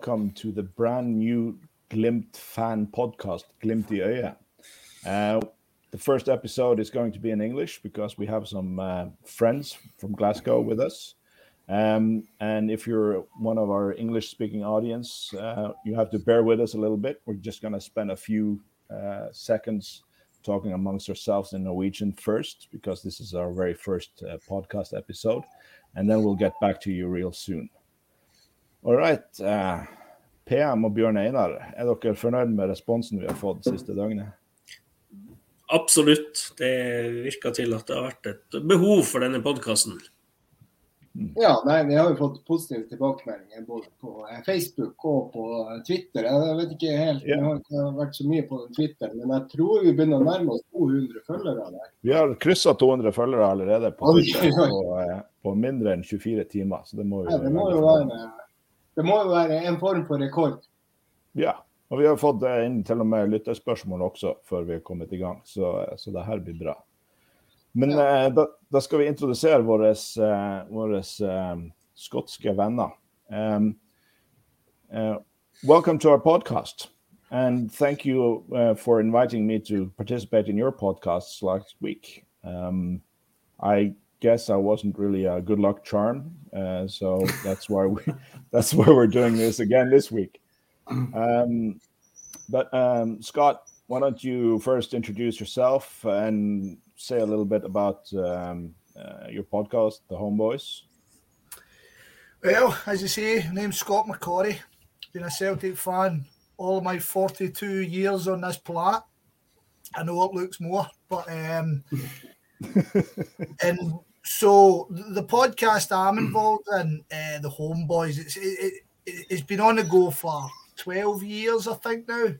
welcome to the brand new Glimt fan podcast, Glimt i. Uh, the first episode is going to be in English because we have some uh, friends from Glasgow with us. Um, and if you're one of our English speaking audience, uh, you have to bear with us a little bit. We're just going to spend a few uh, seconds talking amongst ourselves in Norwegian first, because this is our very first uh, podcast episode. And then we'll get back to you real soon. All right. Uh, PM og Bjørn Einar, er dere fornøyd med responsen vi har fått siste døgnet? Absolutt. Det virker til at det har vært et behov for denne podkasten. Ja, nei, vi har jo fått positive tilbakemeldinger både på eh, Facebook og på Twitter. Jeg vet ikke helt, Vi har ikke vært så mye på Twitter, men jeg tror vi begynner å nærme oss 200 følgere der. Vi har kryssa 200 følgere allerede på, Twitter, på, eh, på, mindre enn 24 timer. Så det må jo, ja, det må jo være, det må jo være en form for rekord. Ja. Og vi har fått eh, inn til og med lytterspørsmål også før vi er kommet i gang, så, så det her blir bra. Men ja. eh, da, da, skal vi introdusere våre, eh, uh, skotske venner. Um, welcome to our podcast. And thank you for inviting me to participate in your podcast last week. Um, I guess I wasn't really a good luck charm, so that's why we that's why we're doing this again this week. Um, but um, Scott, why don't you first introduce yourself and say a little bit about um, uh, your podcast, The Home Bhoys? Well, as you say, my name's Scott McCorry. Been a Celtic fan all my 42 years on this planet. I know it looks more, but um, and so the podcast I'm involved in, uh, the Home Bhoys, it's it, it, it's been on the go for 12 years, I think now.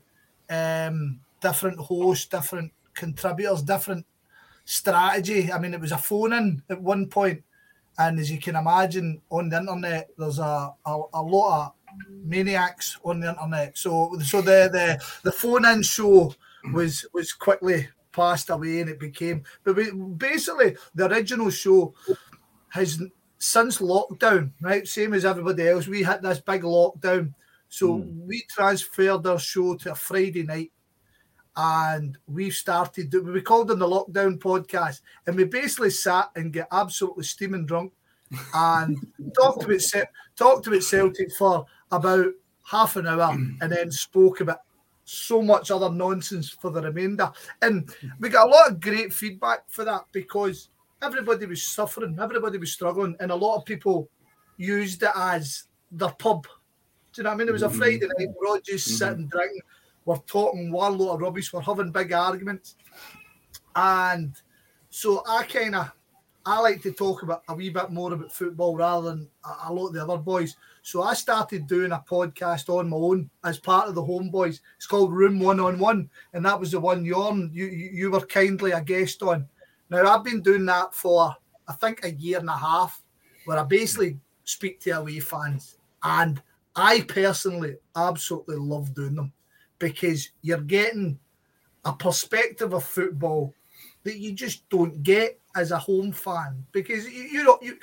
Um, different hosts, different contributors, different strategy. I mean, it was a phone in at one point, and as you can imagine, on the internet, there's a, a, a lot of maniacs on the internet. So, so the the the phone in show was was quickly passed away, and it became. But we, basically, the original show has since lockdown, right? Same as everybody else, we had this big lockdown. So mm. we transferred our show to a Friday night and we've started we called them the lockdown podcast and we basically sat and get absolutely steaming drunk and talked about talked about Celtic for about half an hour and then spoke about so much other nonsense for the remainder and we got a lot of great feedback for that because everybody was suffering everybody was struggling and a lot of people used it as their pub do you know what I mean? It was a mm-hmm. Friday night, we're all just mm-hmm. sitting drinking we're talking one lot of rubbish, we're having big arguments. And so I kind of I like to talk about a wee bit more about football rather than a, lot of the other boys. So I started doing a podcast on my own as part of the Home Bhoys. It's called Room One on One, and that was the one you you you were kindly a guest on. Now I've been doing that for I think a year and a half, where I basically speak to away fans, and I personally absolutely love doing them because you're getting a perspective of football that you just don't get as a home fan. Because you, you know, you,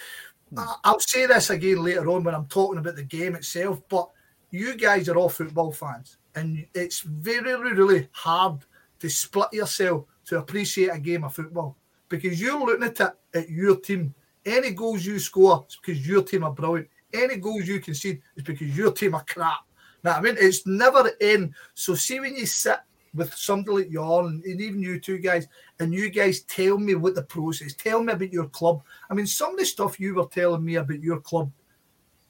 hmm. I'll say this again later on when I'm talking about the game itself, but you guys are all football fans, and it's very, really hard to split yourself to appreciate a game of football because you're looking at it at your team. Any goals you score is because your team are brilliant. Any goals you concede is because your team are crap. Now, I mean, it's never in. So, see when you sit with somebody like you and even you two guys, and you guys tell me what the process, tell me about your club. I mean, some of the stuff you were telling me about your club,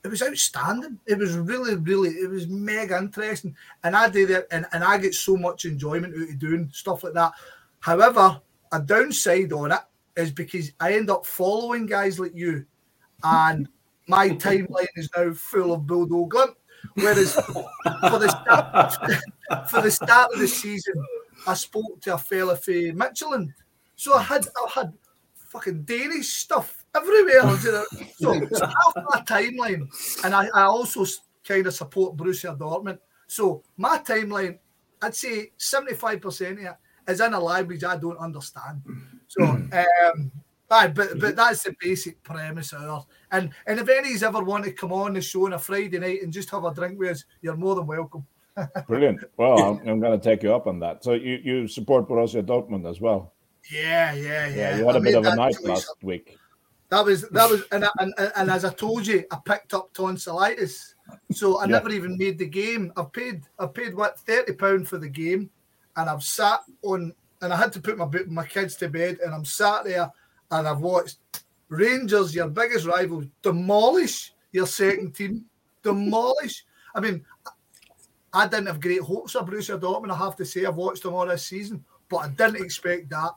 it was outstanding. It was really, really, it was mega interesting. And I did it, and, and I get so much enjoyment out of doing stuff like that. However, a downside on it is because I end up following guys like you, and my timeline is now full of Bulldog. Whereas for the start, for the start of the season, I spoke to a fella from Midtjylland, so I had I had fucking Danish stuff everywhere. You know? So, so half my timeline, and I, I also kind of support Borussia Dortmund. So my timeline, I'd say seventy five percent of it is in a language I don't understand. So um, Aye, but but mm-hmm. that's the basic premise of ours. And and if any's ever want to come on the show on a Friday night and just have a drink with us, you're more than welcome. Brilliant. Well, I'm, I'm going to take you up on that. So you, you support Borussia Dortmund as well? Yeah, yeah, yeah. Yeah, you had I a bit of a night last week. That was that was and, and, and, and as I told you, I picked up tonsillitis, so I Yeah. never even made the game. I've paid I've paid what thirty pound for the game, and I've sat on and I had to put my my kids to bed, and I'm sat there and I've watched Rangers, your biggest rival, demolish your second team, demolish. I mean, I didn't have great hopes of Borussia Dortmund. I have to say, I've watched them all this season, but I didn't expect that.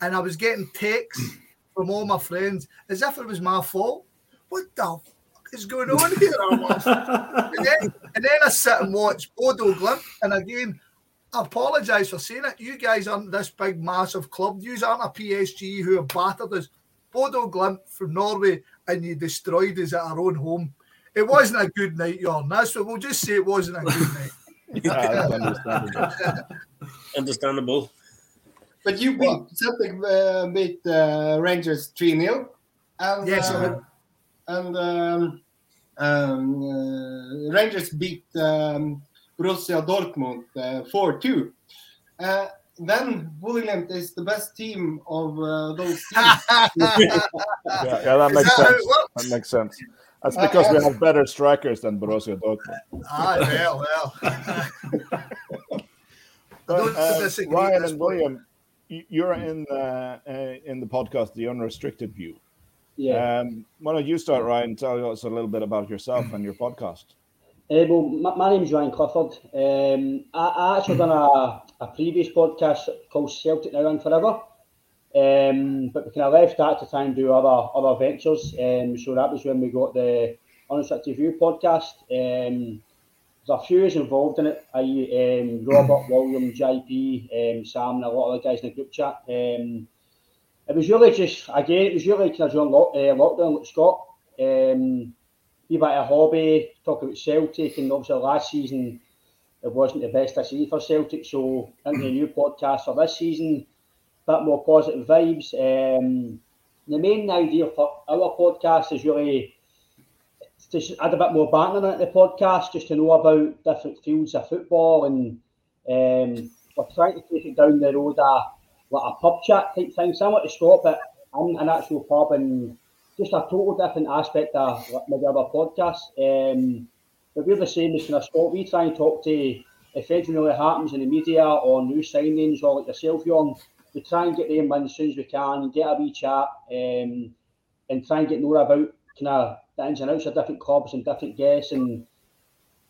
And I was getting texts from all my friends as if it was my fault. What the fuck is going on here? And, then, and then I sit and watch Bodo Glimt, and again, I apologise for saying it. You guys aren't this big, massive club. You aren't a PSG who have battered us. Bodo Glimt from Norway, and you destroyed us at our own home. It wasn't a good night, Jordan. That's what we'll just say. It wasn't a good night. Yeah, understandable. Understandable. But you beat Celtic uh, beat uh, Rangers 3 0. And, Yes, uh, and um, um, uh, Rangers beat um, Borussia Dortmund uh, 4 2. Uh, then William is the best team of uh, those teams. Yeah, yeah, that Is makes that sense. That makes sense. That's Uh, because we uh, have better strikers than Borussia Dortmund. Ah, well, well. But, uh, Ryan and. William, you're in the uh, in the podcast, the Unrestricted View. Yeah. Um, why don't you start, Ryan? Tell us a little bit about yourself and your podcast. Uh, well, my, my name's Ryan Clifford. Um, I, I actually done a, a previous podcast called Celtic Now and Forever. Um, but we kind of left that to try and do other other ventures. Um, so that was when we got the Unrestricted View podcast. Um, there's a few is involved in it. I, um, Robert, William, JP, um, Sam, and a lot of the guys in the group chat. Um, it was really just again, it was really kind of during lock, uh, lockdown, with Scott. Um, wee bit of hobby, talk about Celtic, and obviously last season it wasn't the best I see for Celtic. So into the new podcast for this season, a bit more positive vibes. Um, the main idea for our podcast is really to add a bit more banter into the podcast, just to know about different fields of football, and um, we're trying to take it down the road of like a pub chat type thing, similar to Scott, but in an actual pub and just a total different aspect of maybe other podcasts. Um, but we're the same as kind of Scott. We try and talk to if anything really happens in the media or new signings or like yourself, Jon, we try and get them in as soon as we can, and get a wee chat, um, and try and get more about kind of the ins and outs of different clubs and different guests. And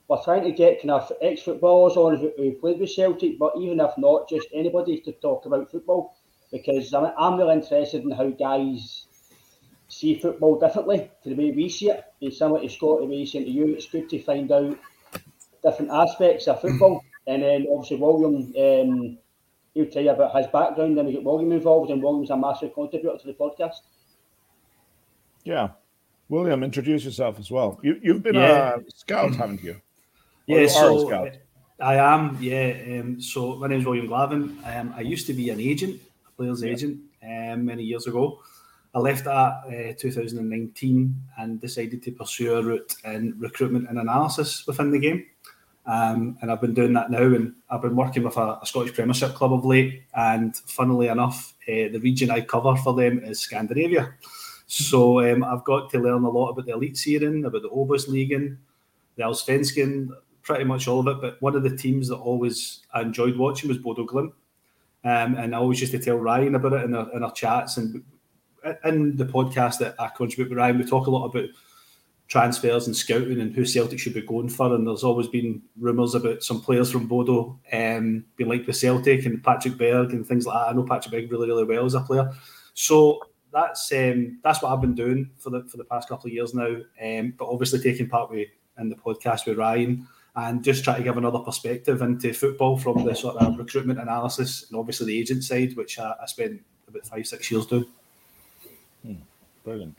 we're trying to get kind of ex footballers on who, who played with Celtic, but even if not, just anybody to talk about football because I'm, I'm really interested in how guys see football differently to the way we see it. And similar to Scott, the way he's saying to you, it's good to find out different aspects of football. And then obviously William, um, he'll tell you about his background. Then we get William involved, and William's a massive contributor to the podcast. Yeah, William, introduce yourself as well. You you've been Yeah. a scout, haven't you? Or Yeah, you are a so. I am. Yeah. Um, so my name's William Glavin. Um, I used to be an agent, a player's Yeah. agent, um, many years ago. I left that uh, 2019 and decided to pursue a route in recruitment and analysis within the game. Um, and I've been doing that now, and I've been working with a, a Scottish Premiership club of late. And funnily enough, uh, the region I cover for them is Scandinavia. So um, I've got to learn a lot about the Eliteserien, about the Obosligen, the Allsvenskan, pretty much all of it. But one of the teams that always I enjoyed watching was Bodo Glimt. Um, and I always used to tell Ryan about it in our, in our chats. And in the podcast that I contribute with Ryan, we talk a lot about transfers and scouting and who Celtic should be going for. And there's always been rumours about some players from Bodo um, being linked with Celtic and Patrick Berg and things like that. I know Patrick Berg really, really well as a player. So that's um, that's what I've been doing for the for the past couple of years now. Um, but obviously taking part with in the podcast with Ryan and just try to give another perspective into football from the sort of recruitment analysis and obviously the agent side, which I, I spent about five six years doing. Brilliant.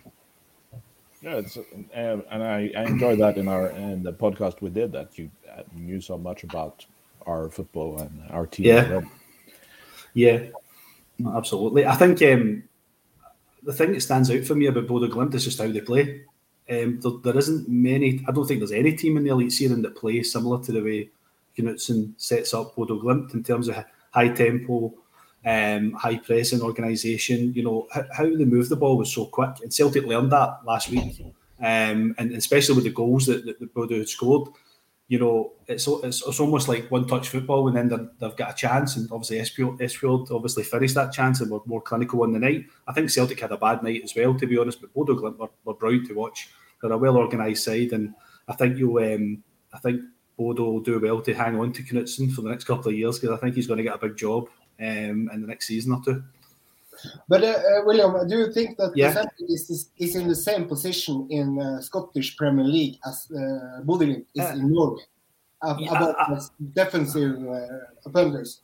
Yeah, it's, um, and I, I enjoyed that in our in the podcast we did that you uh, knew so much about our football and our team. Yeah. Yeah, absolutely. I think um, the thing that stands out for me about Bodo Glimt is just how they play. Um, there, there isn't many. I don't think there's any team in the elite series that play similar to the way Knutsen sets up Bodo Glimt in terms of high tempo, um, high pressing organisation. You know how, how, they move the ball was so quick, and Celtic learned that last week, um, and especially with the goals that, that, Bodo had scored you know, it's, it's it's almost like one touch football, and then they've got a chance. And obviously, Espejord obviously finished that chance and were more clinical on the night. I think Celtic had a bad night as well, to be honest. But Bodo Glimt were, were brilliant to watch. They're a well organised side, and I think you, um, I think Bodo will do well to hang on to Knutsen for the next couple of years because I think he's going to get a big job um, in the next season or two. But uh, uh, William, do you think that yeah. Is, is in the same position in uh, Scottish Premier League as uh, Bodø is uh, in Norway uh, yeah, about I, defensive uh, offenders?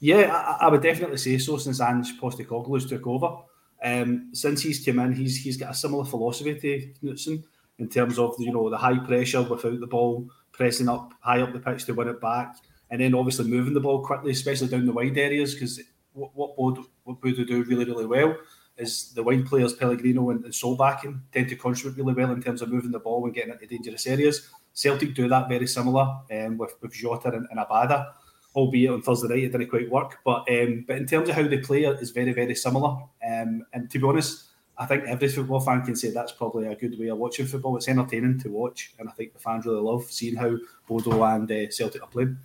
Yeah, I, I, would definitely say so. Since Ange Postecoglou's took over, um, since he's come in, he's he's got a similar philosophy to Knutsen in terms of you know the high pressure without the ball pressing up high up the pitch to win it back, and then obviously moving the ball quickly, especially down the wide areas because what what Bodo, what Bodo do really really well is the wide players Pellegrino and, and Solbakken tend to contribute really well in terms of moving the ball and getting into dangerous areas. Celtic do that very similar um, with with Jota and, and Abada, albeit on Thursday night it didn't quite work. But um, but in terms of how they play, it's very very similar. Um, and to be honest, I think every football fan can say that's probably a good way of watching football. It's entertaining to watch, and I think the fans really love seeing how Bodo and uh, Celtic are playing.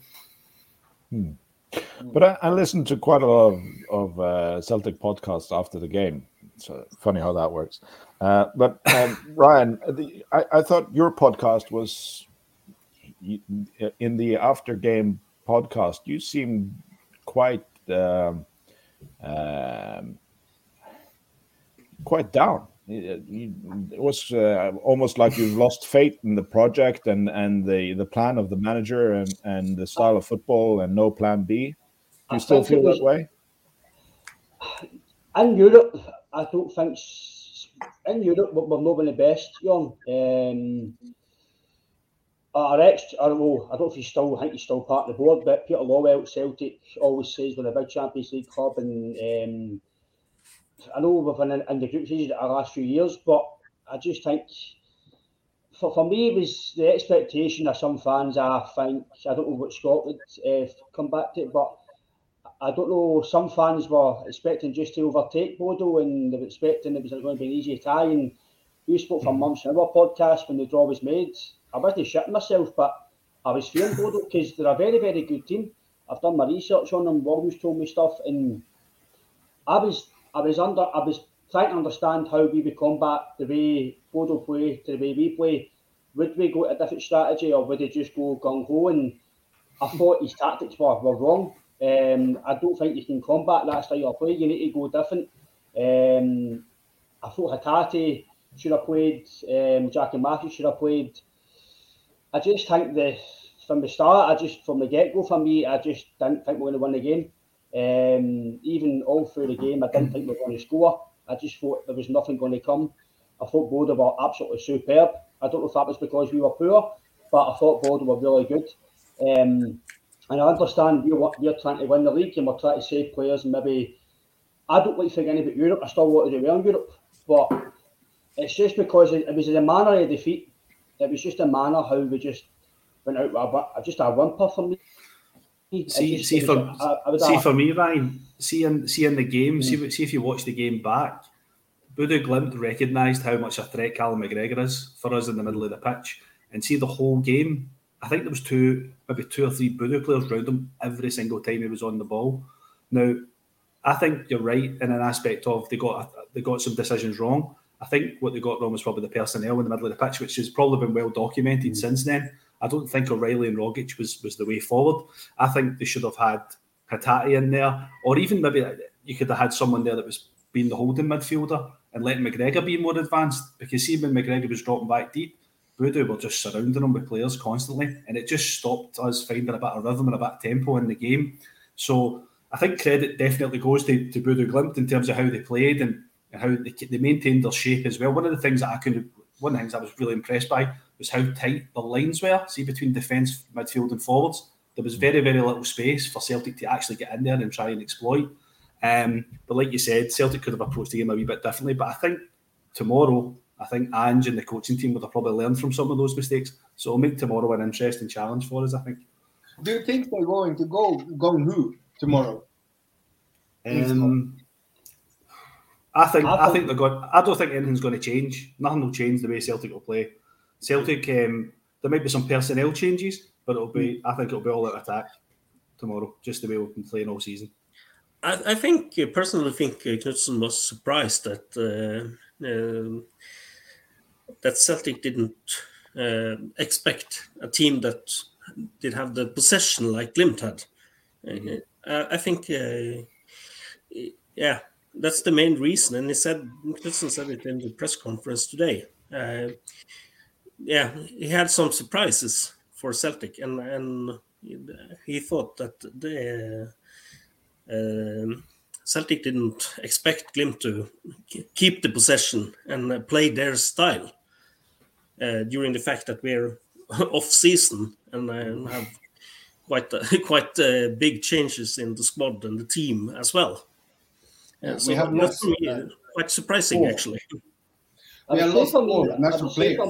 Hmm. But I, I, listened to quite a lot of, of uh, Celtic podcasts after the game. So funny how that works. Uh, but um, Ryan, the, I, I, thought your podcast was in the after game podcast. You seem quite um, um, quite down. It, was uh, almost like you've lost faith in the project and, and the, the plan of the manager and, and the style of football and no plan B. Do you still feel that way? In Europe, I don't think in Europe we're not the best, young. Um, our ex, or, well, I don't know if he's still, I think he's still part of the board, but Peter Lawwell at Celtic always says we're a big Champions League club, and um, I know we've been in, the group stages the last few years, but I just think for, for me it was the expectation of some fans. I think I don't know what Scotland uh, come back to, it, but I don't know. Some fans were expecting just to overtake Bodo, and they were expecting it was going to be an easy tie. And we spoke for months in our podcast when the draw was made. I wasn't shitting myself, but I was feeling Bodo because they're a very, very good team. I've done my research on them. Williams told me stuff, and I was, I was under, I was trying to understand how we would combat the way Bodo play to the way we play. Would we go to a different strategy, or would they just go gung ho? And I thought his tactics were, were wrong. Um, I don't think you can combat that style of play. You need to go different. Um, I thought Hatate should have played. Um, Jack and Matthews should have played. I just think the from the start, I just from the get go for me, I just didn't think we are going to win the game. Um, even all through the game, I didn't think we were going to score. I just thought there was nothing going to come. I thought Bodo were absolutely superb. I don't know if that was because we were poor, but I thought Bodo were really good. Um, and I understand we're, we're trying to win the league and we're trying to save players and maybe I don't like forgetting about Europe. I still want to do well in Europe, but it's just because it, it was the manner of defeat. It was just a manner how we just went out with a, just a whimper for me. See, see for I, I see for me, Ryan. See in see in the game. Mm. See see if you watch the game back. Bodo Glimt recognised how much a threat Callum McGregor is for us in the middle of the pitch, and see the whole game. I think there was two, maybe two or three Bodo players around him every single time he was on the ball. Now, I think you're right in an aspect of they got they got some decisions wrong. I think what they got wrong was probably the personnel in the middle of the pitch, which has probably been well documented mm. since then. I don't think O'Riley and Rogic was was the way forward. I think they should have had Hatate in there, or even maybe uh, you could have had someone there that was being the holding midfielder and letting McGregor be more advanced. Because see when McGregor was dropping back deep, Bodo were just surrounding him with players constantly, and it just stopped us finding a bit of rhythm and a bit of tempo in the game. So I think credit definitely goes to, to Bodo Glimt in terms of how they played and, and how they, they, maintained their shape as well. One of the things that I could, one of the things I was really impressed by was how tight the lines were. See between defence, midfield, and forwards, there was very very little space for Celtic to actually get in there and try and exploit. Um, but like you said, Celtic could have approached the game a wee bit differently. But I think tomorrow, I think Ange and the coaching team would have probably learned from some of those mistakes. So it'll make tomorrow an interesting challenge for us, I think. Do you think they're going to go gung who tomorrow? Um, I think I think they're going. I don't think anything's going to change. Nothing will change the way Celtic will play. Celtic, um, there might be some personnel changes, but it'll be. I think it'll be all out attack tomorrow, just the way we've been playing all season. I, I think uh, personally think uh, Knutsen was surprised that uh, uh, that Celtic didn't uh, expect a team that did have the possession like Glimt had. Uh, I think, yeah, that's the main reason. And he said, Knutsen said it in the press conference today. yeah, he had some surprises for Celtic, and and he thought that the um, Celtic didn't expect Glimt to keep the possession and play their style uh, during the fact that we're off season and uh, have quite uh, quite big changes in the squad and the team as well. Uh, so we have that's uh, quite surprising, actually. I would, say for me, I, would say for,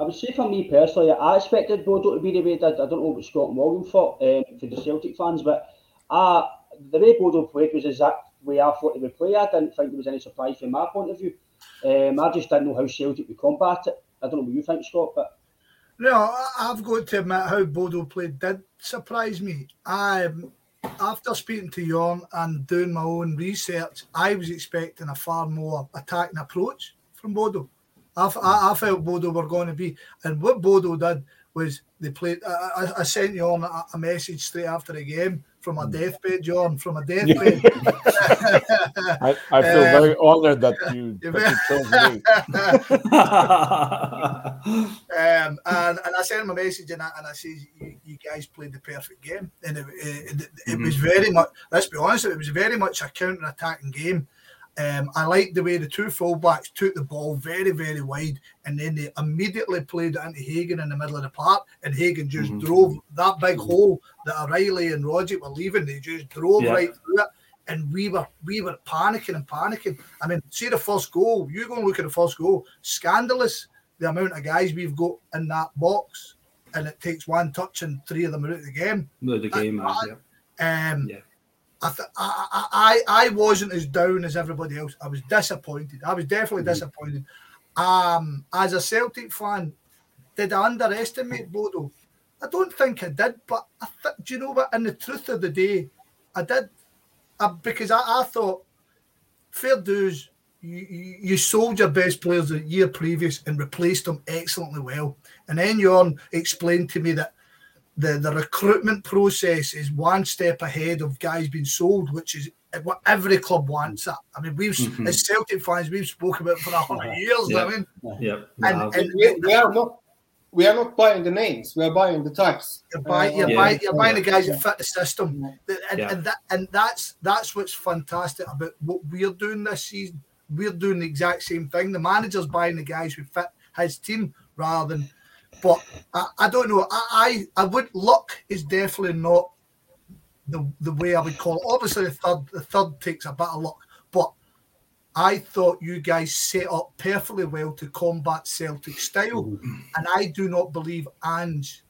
I would say for me personally, I expected Bodo to be the way that I don't know what Scott Morgan thought um, for the Celtic fans, but I, the way Bodo played was exact way I thought he would play. I didn't think there was any surprise from my point of view. Um, I just didn't know how Celtic would combat it. I don't know what you think, Scott, but. No, I've got to admit how Bodo played did surprise me. I, after speaking to Jorn and doing my own research, I was expecting a far more attacking approach from Bodo. I, I, I felt Bodo were going to be, and what Bodo did was they played. I, I sent on a, a, message straight after the game from a hmm. deathbed, John, from a deathbed. I, I, feel uh, very honored that you, that you chose me. um, and, and I sent him a message and I, and I said, you, you guys played the perfect game. And it, it, it, it mm-hmm. was very much, let's be honest, it was very much a counter attacking game. Um, I liked the way the two fullbacks took the ball very, very wide, and then they immediately played it into Hagen in the middle of the park, and Hagen just mm-hmm. drove that big hole that O'Riley and Rogic were leaving. They just drove yeah. right through it, and we were we were panicking and panicking. I mean, see the first goal. You go and look at the first goal. Scandalous the amount of guys we've got in that box, and it takes one touch and three of them are out of the game. No, the game, yeah. Um, yeah. I, th- I, I, I wasn't as down as everybody else. I was disappointed. I was definitely mm-hmm. disappointed. Um, as a Celtic fan, did I underestimate Bodo? I don't think I did, but I th- do you know what? In the truth of the day, I did, I, because I, I thought fair dues. You, you, you sold your best players the year previous and replaced them excellently well. And then Jorn explained to me that the the recruitment process is one step ahead of guys being sold, which is what every club wants. That I mean, we've mm-hmm. as Celtic fans, we've spoken about it for a hundred years. Yeah. I mean, yeah, and, and we, we, are not. We are not buying the names. We are buying the types. You're buying, you're, uh, buying, you're buying the guys that fit the system, and, and that and that's that's what's fantastic about what we're doing this season. We're doing the exact same thing. The manager's buying the guys who fit his team rather than but I, I don't know. I, I, I would luck is definitely not the the way I would call it. Obviously, the third the third takes a bit of luck, but I thought you guys set up perfectly well to combat Celtic style, mm-hmm. and I do not believe Ange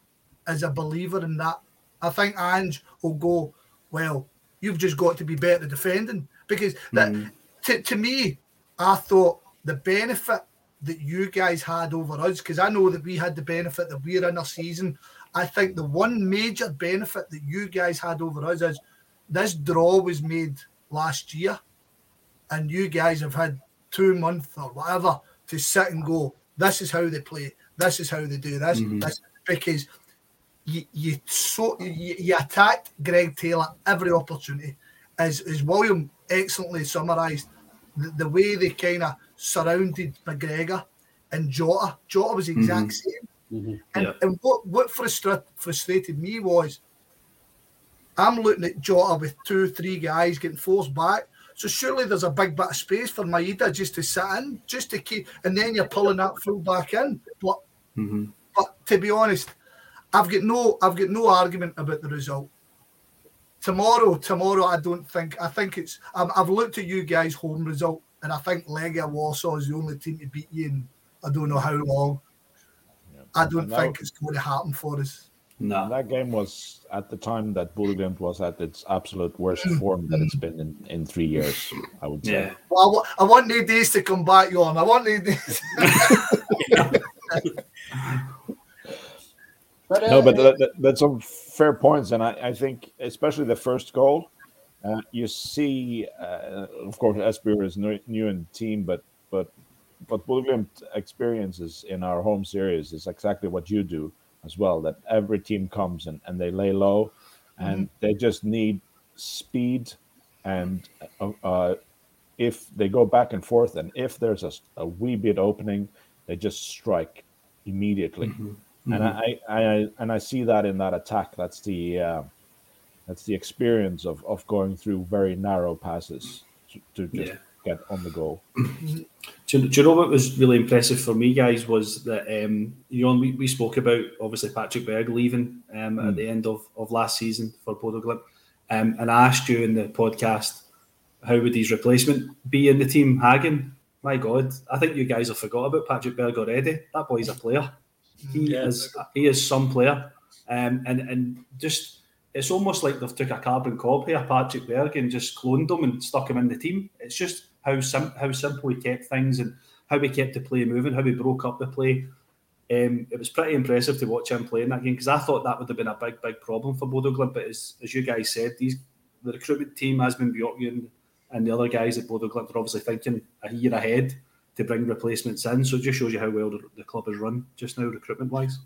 is a believer in that. I think Ange will go well. You've just got to be better defending because that mm. to, to me, I thought the benefit that you guys had over us because I know that we had the benefit that we're in a season. I think the one major benefit that you guys had over us is this draw was made last year, and you guys have had two months or whatever to sit and go. This is how they play. This is how they do this. Mm-hmm. this because you you so you, you attacked Greg Taylor every opportunity, as as William excellently summarised the, the way they kind of surrounded McGregor and Jota. Jota was the exact mm-hmm. same. Mm-hmm. And, yeah. and what, what frustra- frustrated me was I'm looking at Jota with two, three guys getting forced back. So surely there's a big bit of space for Maeda just to sit in, just to keep, and then you're pulling that full back in. But mm-hmm. but to be honest, I've got no I've got no argument about the result. tomorrow, tomorrow, I don't think. I think it's. i have looked at you guys' home result, and I think Legia Warsaw is the only team to beat you in I don't know how long. Yeah. I don't think it's going to happen for us. No, that game was at the time that Bodø was at its absolute worst mm. form that it's been in, in three years. I would say. Yeah. Well, I, I want these days to come back, on. I want these days. but, uh, no, but that, that, that's some fair points, and I, I think especially the first goal, uh, you see, uh, of course, Espejord is new, new in the team, but but but Bodø experiences in our home series is exactly what you do as well. That every team comes and, and they lay low, and mm-hmm. they just need speed, and uh, uh, if they go back and forth, and if there's a, a wee bit opening, they just strike immediately. Mm-hmm. Mm-hmm. And I, I, and I see that in that attack. That's the uh, that's the experience of, of going through very narrow passes to, to just yeah. get on the goal. Do you, do you, know what was really impressive for me, guys, was that um, you know we, we spoke about obviously Patrick Berg leaving um, mm. at the end of, of last season for Bodo Glimt, um, and I asked you in the podcast how would his replacement be in the team, Hagen. My God, I think you guys have forgot about Patrick Berg already. That boy's a player. He yeah. is he is some player, um, and and just it's almost like they've took a carbon copy of Patrick Berg and just cloned him and stuck him in the team. It's just how sim- how simple he kept things and how he kept the play moving, how he broke up the play. Um, it was pretty impressive to watch him play in that game because I thought that would have been a big, big problem for Bodo Glimt. But as, as you guys said, these the recruitment team has been Bjorkgren and the other guys at Bodo Glimt are obviously thinking a year ahead to bring replacements in. So it just shows you how well the, the club is run just now, recruitment wise.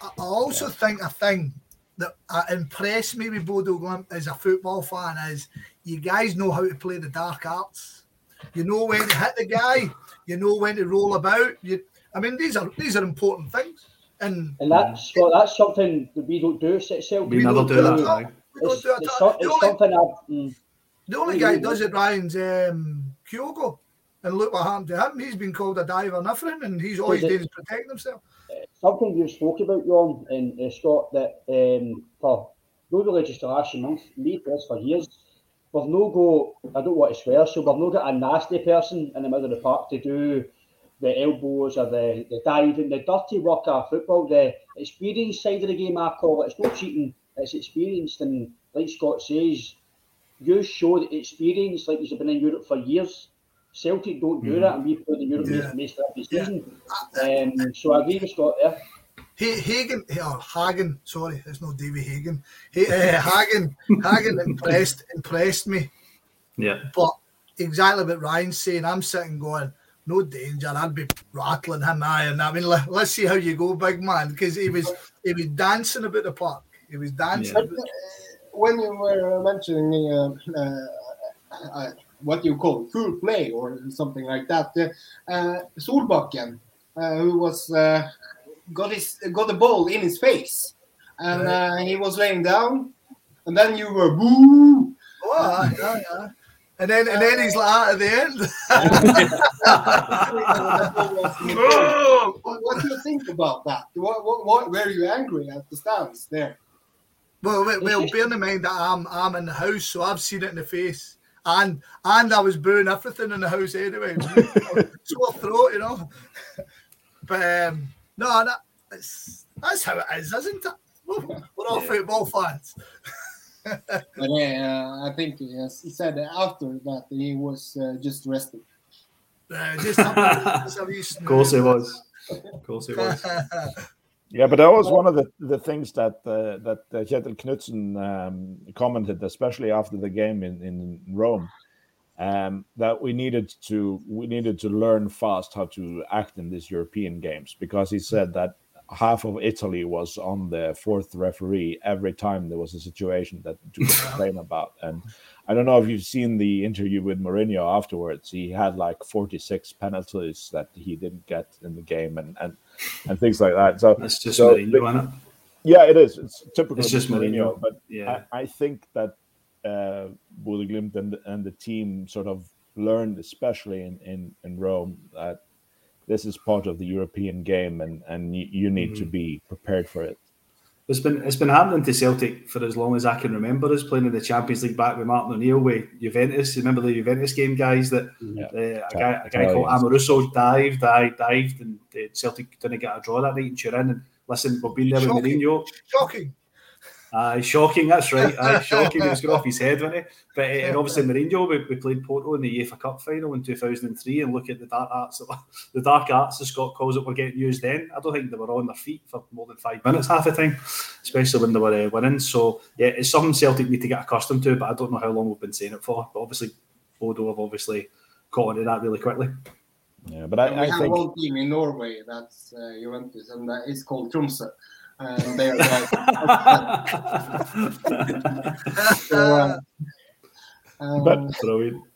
I also yeah. think a thing that uh, impressed me with Bodo Glimt as a football fan is you guys know how to play the dark arts. You know when to hit the guy. You know when to roll about. You, I mean, these are these are important things. And, and that's well, that's something that we don't do. Itself. We, we never do, do that. that. It's, it's, it's, so, it's something I've, mm, the only guy does it, Ryan's um, Kyogo. And look what happened to him. He's been called a diver and everything, and he's always doing is protecting himself. Something you spoke about, Jon and uh, Scott, that um, for no just the last month, me this for years, we've no go, I don't want to swear, so we've no got a nasty person in the middle of the park to do the elbows or the, the diving, the dirty work of football, the experienced side of the game, I call it. It's not cheating, it's experienced. And like Scott says, you show the experience like you've been in Europe for years. Celtic don't do mm. that, and we play the Europe yeah. most every season. Yeah. Um, so I agree with Scott there. Hagen, or Hagen, sorry, it's not David Hagen. He, uh, Hagen, Hagen impressed impressed me. Yeah. But exactly what Ryan's saying, I'm sitting going, no danger. I'd be rattling him. I and I mean, let, us see how you go, big man, because he was he was dancing about the park. He was dancing. Yeah. When you were mentioning uh, uh, uh, what you call full play or something like that, uh, Solbakken, uh, who was uh, got his got the ball in his face, and uh, he was laying down, and then you were boo. Oh, yeah, yeah. And then and then he's like at the end. what, what, do you think about that? What, what, what were you angry at the stands there? Well, well, bear in mind that I'm I'm in the house, so I've seen it in the face, and and I was booing everything in the house anyway. Sore throat, you know. But um, no, that's, that's how it is, isn't it? We're all yeah. football fans. but uh, I think yes, he said after that he was uh, just resting. Uh, just of course it was. Of course it was. Yeah, but that was one of the, the things that uh, that uh, Kjetil Knutsen um, commented, especially after the game in, in Rome, um, that we needed to we needed to learn fast how to act in these European games because he said that half of Italy was on the fourth referee every time there was a situation that to complain about. And I don't know if you've seen the interview with Mourinho afterwards. He had like 46 penalties that he didn't get in the game and and, and things like that. So that's just so Mourinho, yeah, it is. It's typical. It's just Mourinho, Mourinho but yeah. I, I think that uh, Glimt and, and the team sort of learned, especially in, in, in Rome, that this is part of the European game and, and you, you need mm-hmm. to be prepared for it. It's been it's been happening to Celtic for as long as I can remember. Us playing in the Champions League back with Martin O'Neill with Juventus. You remember the Juventus game, guys? That Yeah. uh, a guy, a guy called Amoruso dived, dived, dived, and uh, Celtic didn't get a draw that night in Turin. And listen, we've been there with Shocking. Mourinho. Shocking. Aye, shocking. That's right. Aye, shocking. He was going off his head, wasn't he? But uh, and obviously Mourinho, we, we played Porto in the UEFA Cup final in 2003, and look at the dark arts, that- the dark arts, as Scott calls it, were getting used then. I don't think they were on their feet for more than five minutes half the time, especially when they were uh, winning. So yeah, it's something Celtic need to get accustomed to, but I don't know how long we've been saying it for. But obviously, Bodo have obviously caught onto that really quickly. Yeah, but I, we I have think one team in Norway that's uh, Juventus, and that is called Tromsø. And they like, so, uh, um, But-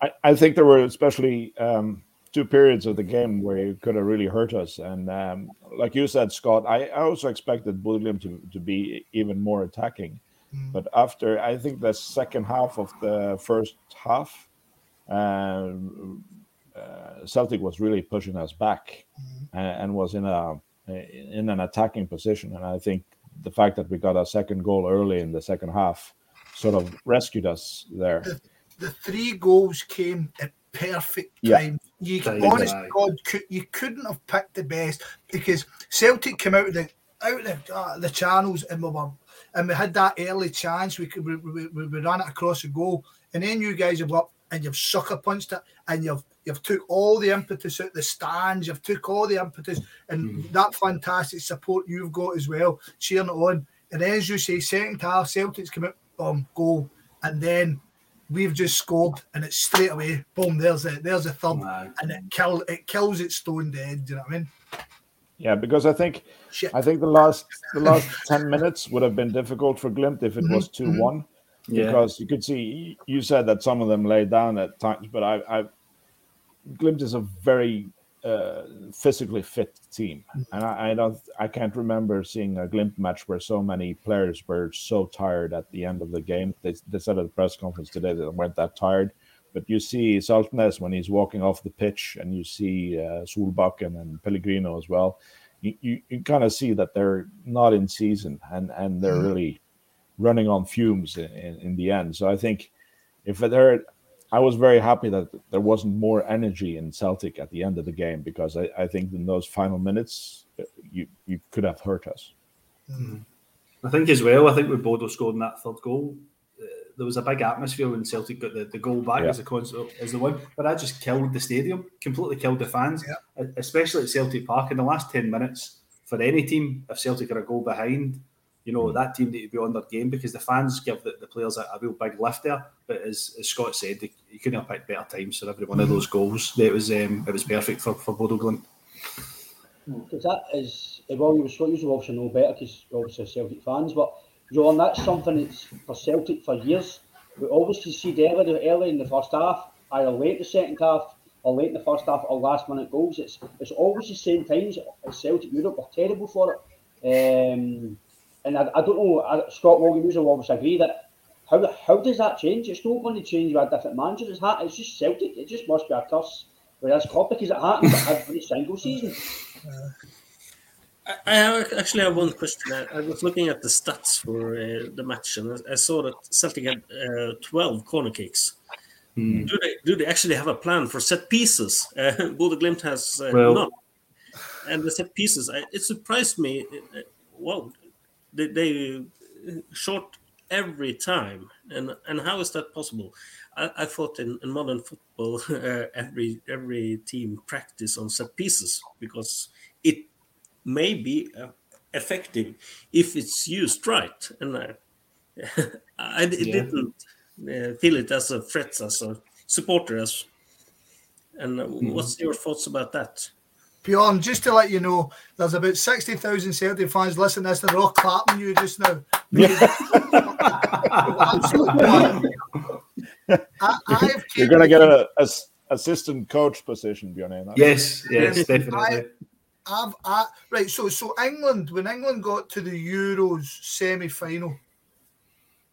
I, I think there were especially um, two periods of the game where it could have really hurt us. And um, like you said, Scott, I, I also expected Bodø to, to be even more attacking. Mm. But after, I think the second half of the first half, um, uh, Celtic was really pushing us back and, and was in a in an attacking position. And I think the fact that we got our second goal early in the second half sort of rescued us there. the three goals came at perfect Yeah. time. You Time, honest aye. to God, could, you couldn't have picked the best because Celtic came out of the out of the, uh, the channels and we were and we had that early chance. We could we, we, we we ran it across the goal, and then you guys have up and you've sucker punched it, and you've you've took all the impetus out the stands. You've took all the impetus and that fantastic support you've got as well, cheering it on. And then, as you say, second half, Celtics come out, boom, goal, and then we've just scored, and it's straight away, boom, there's a there's a third, Aye. and it kill it kills it stone dead. Do you know what I mean? Yeah, because I think Shit. I think the last the last ten minutes would have been difficult for Glimt if it Mhm, was 2 one, Yeah. because you could see you said that some of them laid down at times, but I, I Glimt is a very uh, physically fit team, and I, I don't I can't remember seeing a Glimt match where so many players were so tired at the end of the game. They, they said at the press conference today that they weren't that tired. But you see Saltnes when he's walking off the pitch, and you see uh, Solbakken and Pellegrino as well. You, you, you kind of see that they're not in season, and, and they're really running on fumes in, in, in the end. So I think if there, I was very happy that there wasn't more energy in Celtic at the end of the game because I, I think in those final minutes uh, you you could have hurt us. I think as well, I think with Bodo scoring that third goal, uh, there was a big atmosphere when Celtic got the, the goal back Yeah. as a concert as the one, but that just killed the stadium, completely killed the fans, Yeah. especially at Celtic Park in the last 10 minutes. For any team, if Celtic are a goal behind, you know, that team need to be on their game because the fans give the, the players a, a real big lift there. But as, as Scott said, they, you couldn't have picked better times for every one of those goals. It was um, it was perfect for, for Bodo Glimt. Because that is, well, you Scott, you obviously know better because obviously Celtic fans, but John, that's something that's for Celtic for years. We always concede early, early in the first half, either late in the second half or late in the first half or last minute goals. It's it's always the same times at Celtic Europe. We're terrible for it. Um, and I, I don't know, I, Scott Williams will obviously agree that how how does that change? It's not going to change with a different manager. It's, it's just Celtic. It just must be a curse with this club because it happens every single season. I- I actually have one question. I, I was looking at the stats for uh, the match, and I, I saw that Celtic had uh, 12 corner kicks. Hmm. Do they do they actually have a plan for set pieces? Uh, Bodo Glimt has uh, Well- not. And the set pieces, I, it surprised me. Uh, well, they, they short every time, and and how is that possible? I, I thought in, in modern football, uh, every every team practice on set pieces because it may be uh, effective if it's used right. And I d- Yeah. didn't uh, feel it as a threat as a supporter. As and uh, what's your thoughts about that? Bjorn, just to let you know, there's about 60,000 Celtic fans listening to this and they're all clapping you just now. Absolutely. I, You're going to get a, a s- assistant coach position, Bjorn. Eh, yes, yes, Yes, definitely. I've, I, right, so so England, when England got to the Euros semi final,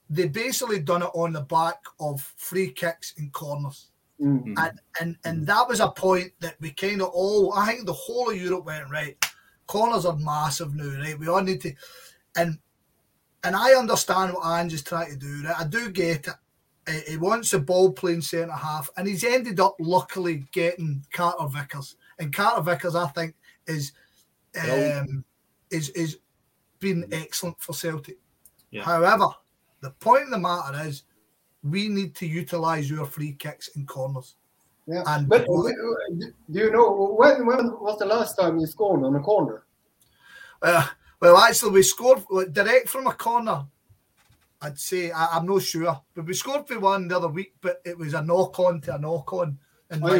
they basically done it on the back of free kicks and corners. Mm, And, and and that was a point that we kind of all, I think the whole of Europe went, right, corners are massive now, right? We all need to, and and I understand what Ange is trying to do. Right? I do get it. He wants a ball playing centre half, and he's ended up luckily getting Carter Vickers. And Carter Vickers, I think, is um, is is been excellent for Celtic. Yeah. However, the point of the matter is, we need to utilise your free kicks and corners. Yeah, and but do you know when when was the last time you scored on a corner? Uh, well, actually, we scored direct from a corner. I'd say I, am not sure, but we scored for one the other week. But it was a knock on to a knock on. And oh,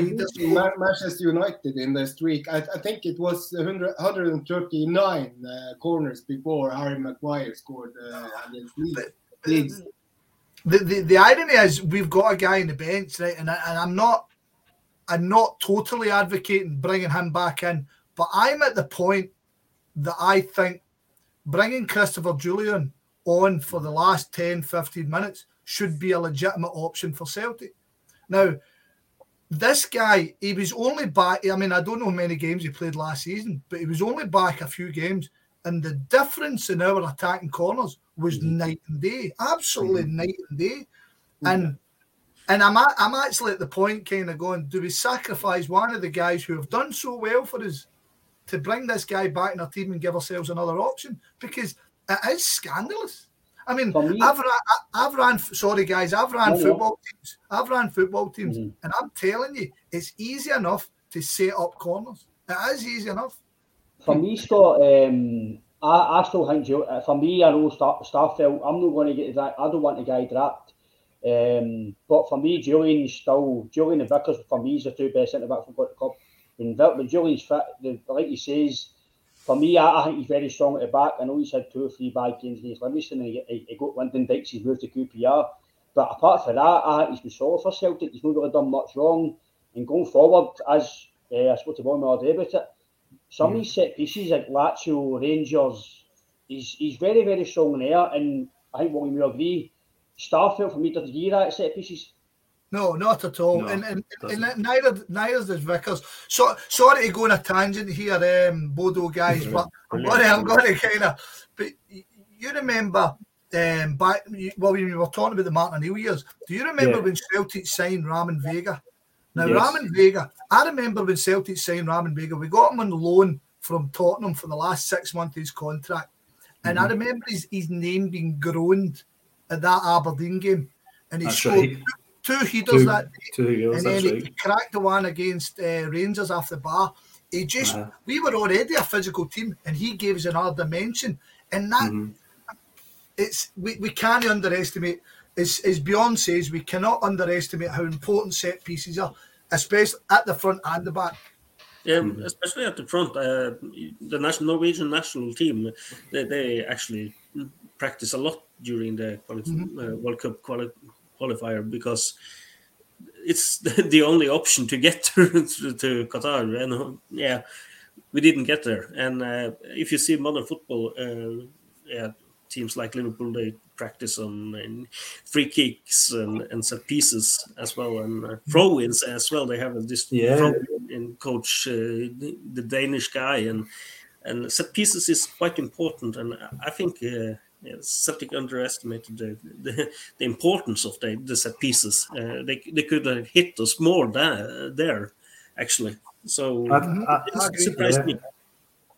Manchester United in the streak. I, I think it was 100, 139 uh, corners before Harry Maguire scored uh, against Leeds. The, the, irony is we've got a guy in the bench, right? And, I, and I'm not I'm not totally advocating bringing him back in, but I'm at the point that I think bringing Christopher Jullien on for the last 10, 15 minutes should be a legitimate option for Celtic. Now, this guy, he was only back. I mean, I don't know how many games he played last season, but he was only back a few games. And the difference in our attacking corners was mm-hmm. night and day, absolutely mm-hmm. night and day. And and I'm I'm actually at the point kind of going, do we sacrifice one of the guys who have done so well for us to bring this guy back in our team and give ourselves another option? Because it is scandalous. I mean, me, I've, ran, I've ran, sorry guys, I've ran no, football no. teams. I've ran football teams, mm-hmm. and I'm telling you, it's easy enough to set up corners. It is easy enough. For me, Scott, um, I, I still think for me, I know Starfelt. I'm not going to get that. I don't want the guy dropped. Um, but for me, Jullien's still Jullien and Vickers for me is the two best centre backs we've got the club. When, when Jullien's fit, the, like he says, for me, I, I, think he's very strong at the back. I know he's had two or three bad games against Livingston and he, he, he got Lyndon Dykes, he's moved to QPR. But apart from that, I think he's been solid for Celtic. He's not really done much wrong. And going forward, as uh, I spoke to Bournemouth all day about it, some of these set pieces like Lazio, Rangers, he's, he's very, very strong in there. And I think William will agree, Starfelt for me doesn't give that set pieces. No, not at all. No, and, and, and neither neither does Vickers. So sorry to go on a tangent here, um, Bodo guys, but I'm going to, I'm going to kind of. But you remember um, back well when we were talking about the Martin O'Neill years. Do you remember yeah. when Celtic signed Ramon Vega? Now yes. Ramon Vega, I remember when Celtic signed Ramon Vega. We got him on loan from Tottenham for the last six months of his contract, and mm-hmm. I remember his, his name being groaned at that Aberdeen game, and he That's scored. Right two headers two, that day, two and then he cracked the one against uh, Rangers off the bar. He just, uh-huh. we were already a physical team, and he gave us another dimension, and that mm-hmm. it's we, we can't underestimate. As, as Bjorn says, we cannot underestimate how important set pieces are, especially at the front and the back. Yeah, mm-hmm. especially at the front. Uh, the national Norwegian national team, they, they actually practice a lot during the quali- mm-hmm. uh, World Cup quali- qualifier because it's the only option to get to, to Qatar. And yeah, we didn't get there. And uh, if you see modern football, uh, yeah, teams like Liverpool they practice on free kicks and, and set pieces as well, and uh, throw-ins as well. They have this yeah. throw-in coach, uh, the, the, Danish guy, and and set pieces is quite important. And I think uh, yeah, Celtic underestimated the, the, the, importance of the, the set pieces. Uh, they, they could have hit us more there, there actually. So I, I, it surprised yeah. me.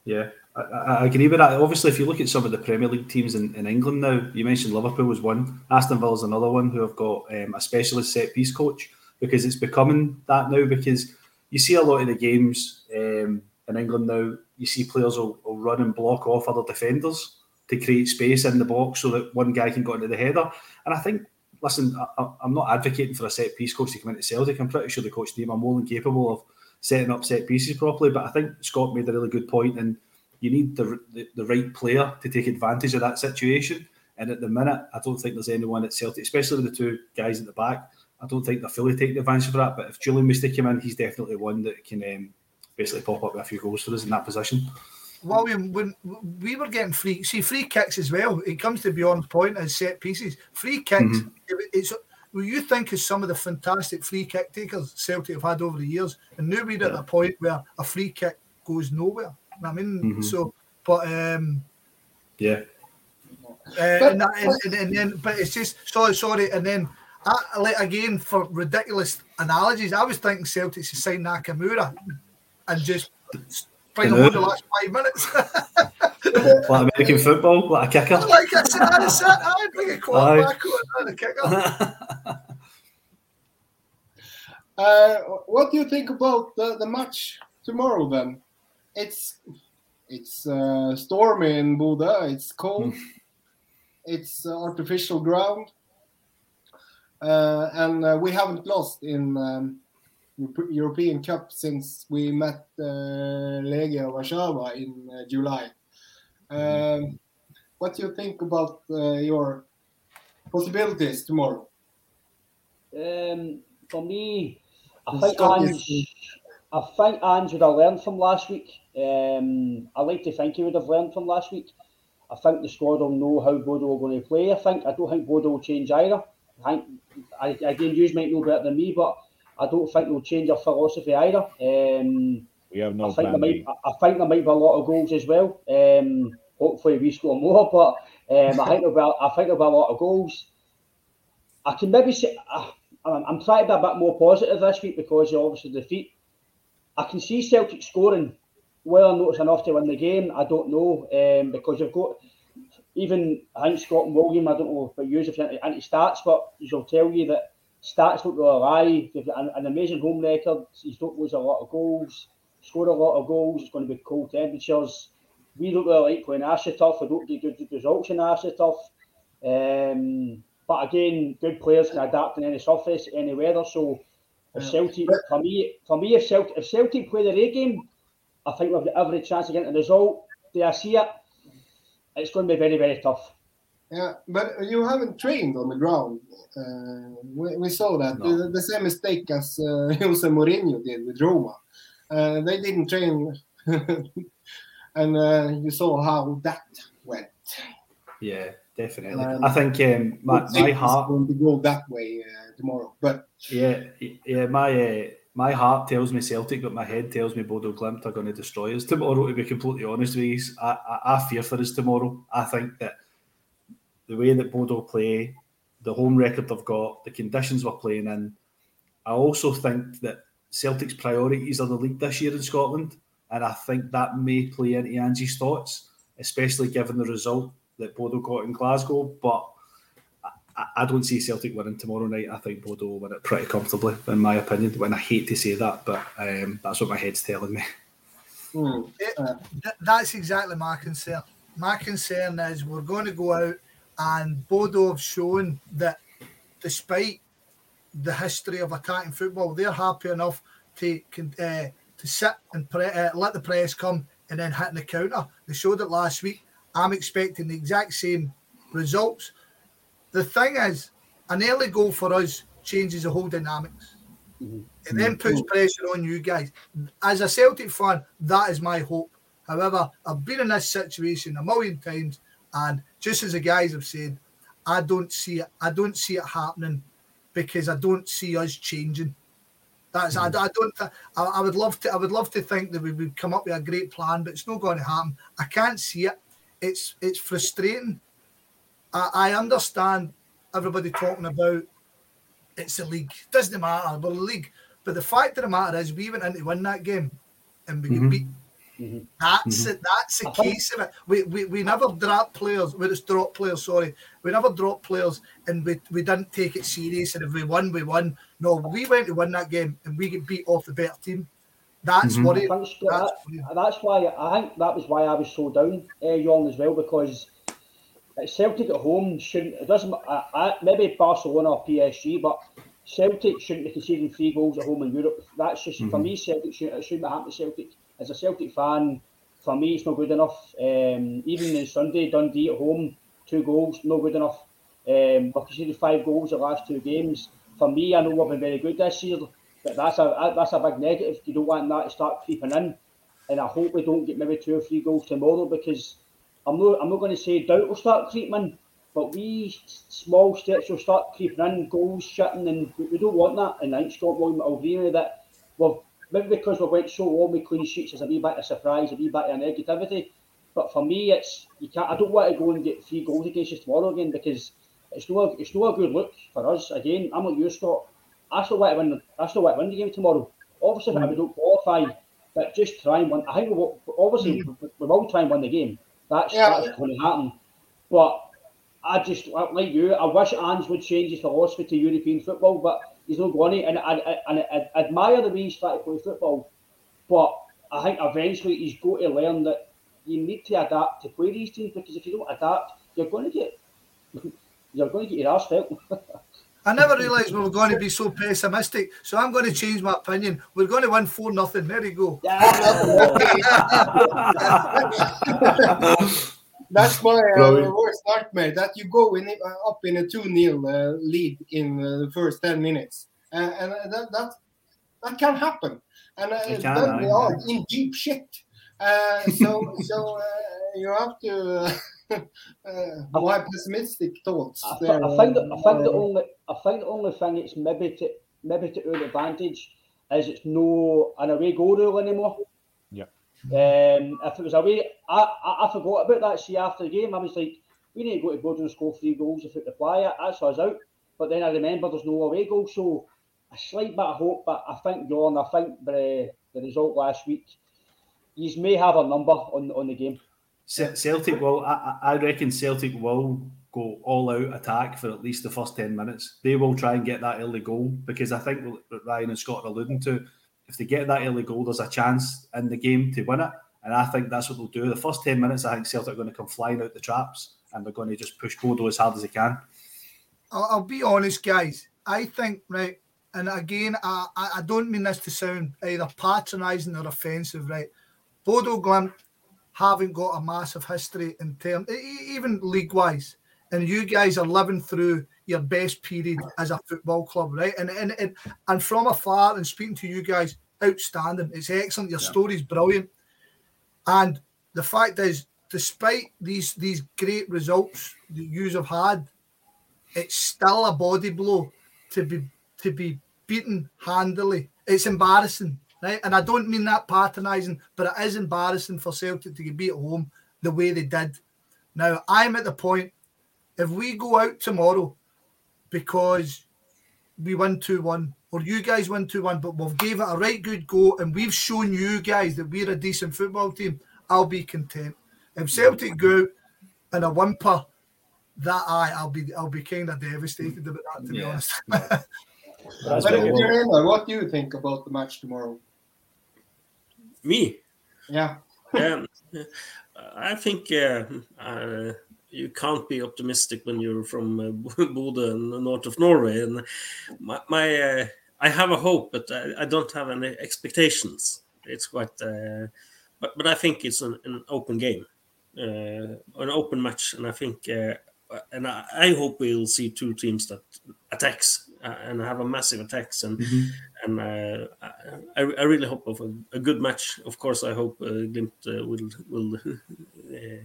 Yeah, I, I, agree with that. Obviously, if you look at some of the Premier League teams in, in England now, you mentioned Liverpool was one, Aston Villa is another one who have got um, a specialist set piece coach because it's becoming that now. Because you see a lot of the games um, in England now, you see players will, will run and block off other defenders to create space in the box so that one guy can go into the header. And I think, listen, I, am not advocating for a set piece coach to come into Celtic. I'm pretty sure the coach team are more than capable of setting up set pieces properly. But I think Scott made a really good point, and you need the, the, the right player to take advantage of that situation. And at the minute, I don't think there's anyone at Celtic, especially with the two guys at the back. I don't think they're fully taking advantage of that. But if Jullien was to come in, he's definitely one that can um, basically pop up with a few goals for us in that position. William, when we were getting free, see free kicks as well. It comes to Bjorn point as set pieces. Free kicks. Mm-hmm. It's well, you think of some of the fantastic free kick takers Celtic have had over the years, and now we're yeah. at a point where a free kick goes nowhere. I mean, mm-hmm. so but um, yeah, Uh, and, that, and, and, then, but it's just sorry, sorry, and then I, like again for ridiculous analogies. I was thinking Celtics to sign Nakamura and just bring him on the last five minutes. like American football, like a kicker. Like I said, I said, I bring a quarterback on a kicker. uh, what do you think about the, the match tomorrow? Then it's it's uh, stormy in Bodo. It's cold. Hmm. it's uh, artificial ground, uh, and uh, we haven't lost in um, European Cup since we met uh, Legia Warszawa in uh, July. Um, what do you think about uh, your possibilities tomorrow? Um, for me, I think Ange, I think Ange would have learned from last week. Um, I like to think he would have learned from last week. I think the squad will know how Bodo are going to play. I think I don't think Bodo will change either. I think I, again, you might know better than me, but I don't think they'll change their philosophy either. Um, we have no I think, there might, I think there might be a lot of goals as well. Um, hopefully we score more, but um, I think there'll be, I think there'll be a lot of goals. I can maybe say uh, I'm trying to be a bit more positive this week because of obviously defeat. I can see Celtic scoring whether or not it's enough to win the game. I don't know um, because you've got even I think Scott and William. I don't know if you if you're into stats, but he'll tell you that stats don't really lie. They've got an, an amazing home record. He's don't lose a lot of goals, scored a lot of goals. It's going to be cold temperatures. We don't really like playing AstroTurf. We don't get good results in AstroTurf. Um, but again, good players can adapt in any surface, any weather. So if Celtic, for me, for me, if Celtic, if Celtic play the A game, I think we've got every chance of getting a result. Do I see it? It's going to be very, very tough. Yeah, but you haven't trained on the ground. Uh, we, we, saw that no. the, the, same mistake as uh, Jose Mourinho did with Roma. Uh, they didn't train, and uh, you saw how that went. Yeah, definitely. Um, I think um, my, my heart going to go that way uh, tomorrow. But yeah, yeah, my uh, my heart tells me Celtic, but my head tells me Bodo Glimt are going to destroy us tomorrow. To be completely honest with you, I, I, I fear for us tomorrow. I think that the way that Bodo play, the home record they've got, the conditions we're playing in. I also think that Celtic's priorities are the league this year in Scotland, and I think that may play into Ange's thoughts, especially given the result that Bodo got in Glasgow. But I, I don't see Celtic winning tomorrow night. I think Bodo will win it pretty comfortably, in my opinion. And I hate to say that, but um, that's what my head's telling me. Mm. It, that's exactly my concern. My concern is we're going to go out and Bodo have shown that despite the history of attacking football, they're happy enough to uh, to sit and pre- uh, let the press come and then hit the counter. They showed it last week. I'm expecting the exact same results. The thing is, an early goal for us changes the whole dynamics. Mm-hmm. It then puts pressure on you guys. As a Celtic fan, that is my hope. However, I've been in this situation a million times, and just as the guys have said, I don't see it. I don't see it happening because I don't see us changing. That's mm. I, I, don't. I, I, would love to. I would love to think that we would come up with a great plan, but it's not going to happen. I can't see it. It's it's frustrating. I, I understand everybody talking about it's a league. It doesn't matter. We're a league. But the fact of the matter is, we went in to win that game, and we mm-hmm. beat Mm-hmm. That's mm-hmm. it. That's the case of it. We, we, we never drop players. We just drop players. Sorry, we never drop players, and we, we didn't take it serious. And if we won, we won. No, we went to win that game, and we get beat off the better team. That's mm-hmm. worrying. That's, that's, that's, why I think that was why I was so down, uh, Young, as well, because Celtic at home shouldn't. It doesn't. I, I, maybe Barcelona or PSG, but Celtic shouldn't be conceding three goals at home in Europe. That's just mm-hmm. for me. Celtic should, it shouldn't happen to Celtic as a Celtic fan, for me, it's not good enough. Um, even in Sunday, Dundee at home, two goals, not good enough. Um, we conceded five goals the last two games. For me, I know we've been very good this year, but that's a that's a big negative. You don't want that to start creeping in, and I hope we don't get maybe two or three goals tomorrow because I'm not I'm not going to say doubt will start creeping in, but we small steps will start creeping in, goals shutting, and we don't want that. And I think Scott William will agree with that. We've maybe because we went so long with clean sheets as a wee bit of surprise, a wee bit of negativity. But for me, it's you can't. I don't want to go and get three goals against us tomorrow again because it's no it's no a good look for us. Again, I'm like you, Scott. I still want to win. I still want to win the game tomorrow. Obviously, mm. we don't qualify, but just try and win. I think we will, obviously mm. we, we will try and win the game. That's yeah. that's going to happen. But I just like you. I wish Ange would change his philosophy to European football, but he's not going to. And I, I, and I, I admire the way he's trying to play football, but I think eventually he's got to learn that you need to adapt to play these teams because if you don't adapt, you're going to get you're going to get your ass felt. I never realised we were going to be so pessimistic, so I'm going to change my opinion. We're going to win four nothing. There you go. That's my uh, worst nightmare. That you go in, uh, up in a two 0 uh, lead in uh, the first ten minutes, and that that that can happen, and uh, can, then we are in deep shit. Uh, so so you have to uh, why pessimistic thoughts? I, there, I think I think the only I think the only thing it's maybe to maybe to our advantage is it's no an away goal rule anymore. Yeah. Um, if it was away, I, I, I forgot about that. See after the game, I was like, we need to go to Bodo and score three goals if it require. That's us out. But then I remember there's no away goal, so a slight bit of hope. But I think John, I think the the result last week, you may have a number on on the game. Celtic will. I, I reckon Celtic will go all out attack for at least the first ten minutes. They will try and get that early goal because I think what Ryan and Scott are alluding to. If they get that early goal, there's a chance in the game to win it, and I think that's what they'll do. The first ten minutes, I think Celtic are going to come flying out the traps and they're going to just push Bodo as hard as they can. I'll, be honest, guys. I think right, and again, I, I don't mean this to sound either patronising or offensive, right? Bodo Glimt haven't got a massive history in terms, even league wise. And you guys are living through your best period as a football club, right? And and and, and from afar and speaking to you guys, outstanding. It's excellent. Your yeah. story's brilliant. And the fact is, despite these these great results that you have had, it's still a body blow to be to be beaten handily. It's embarrassing right? And I don't mean that patronising, but it is embarrassing for Celtic to be at home the way they did. Now, I'm at the point, if we go out tomorrow because we win 2 1, or you guys win 2 1, but we've gave it a right good go and we've shown you guys that we're a decent football team, I'll be content. If Celtic go out and a whimper, that I, I'll be I'll be kind of devastated about that, to yeah. be honest. what do you think about the match tomorrow? Me? Yeah. um, I think uh, uh, you can't be optimistic when you're from uh, Bodø and the north of Norway. And my, my uh, I have a hope, but I, I, don't have any expectations. It's quite, uh, but but I think it's an, an open game, uh, an open match, and I think, uh, and I, I hope we'll see two teams that attacks and have a massive attacks and mm-hmm. and uh, I, I really hope of a, a, good match. Of course, I hope uh, Glimt uh, will will uh,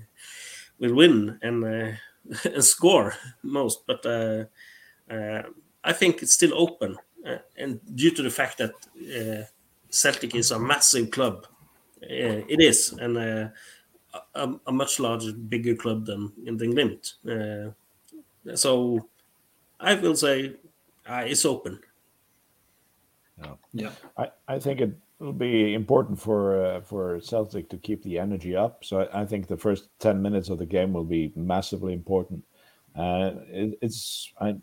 will win and uh, and score most, but I think it's still open, and due to the fact that Celtic is a massive club, it is and. A, a, much larger, bigger club than in the Glimt. so I will say uh, it's open. Yeah, yeah. I, I think it will be important for uh, for Celtic to keep the energy up. So I, I, think the first ten minutes of the game will be massively important. Uh, it, it's I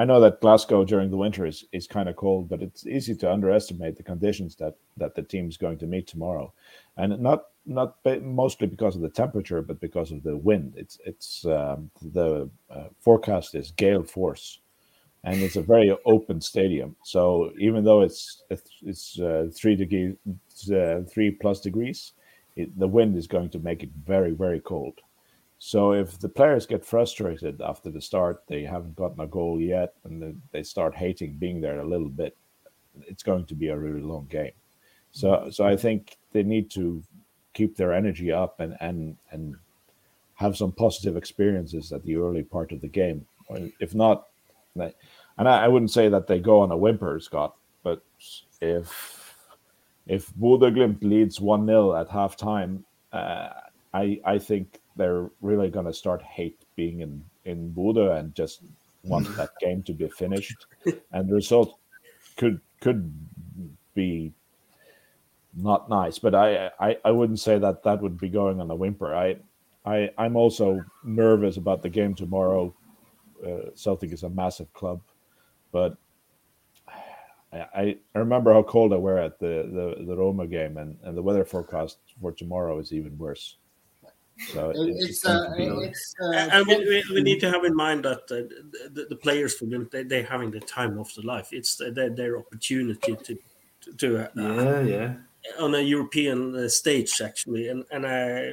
I know that Glasgow during the winter is, is kind of cold, but it's easy to underestimate the conditions that that the team is going to meet tomorrow, and not not mostly because of the temperature, but because of the wind. It's it's um, the uh, forecast is gale force, and it's a very open stadium. So even though it's it's uh, three degrees, uh, three plus degrees, it, the wind is going to make it very very cold. So if the players get frustrated after the start, they haven't gotten a goal yet, and they start hating being there a little bit, it's going to be a really long game. So so I think they need to keep their energy up and and and have some positive experiences at the early part of the game. If not, and I, I, wouldn't say that they go on a whimper, Scott, but if if Bodø Glimt leads one 0 at halftime, uh, I I think they're really going to start hate being in in Bodø and just want that game to be finished, and the result could could be not nice. But I, I I wouldn't say that that would be going on a whimper. I I I'm also nervous about the game tomorrow. Uh, Celtic is a massive club, but I, I remember how cold I were at the, the, the Roma game, and, and the weather forecast for tomorrow is even worse. So it's, it's, uh, it's uh, and we, we, we, need to have in mind that uh, the, the, players for them they, they're having the time of their life. It's their, their opportunity to to uh, yeah yeah on a European uh, stage actually, and and I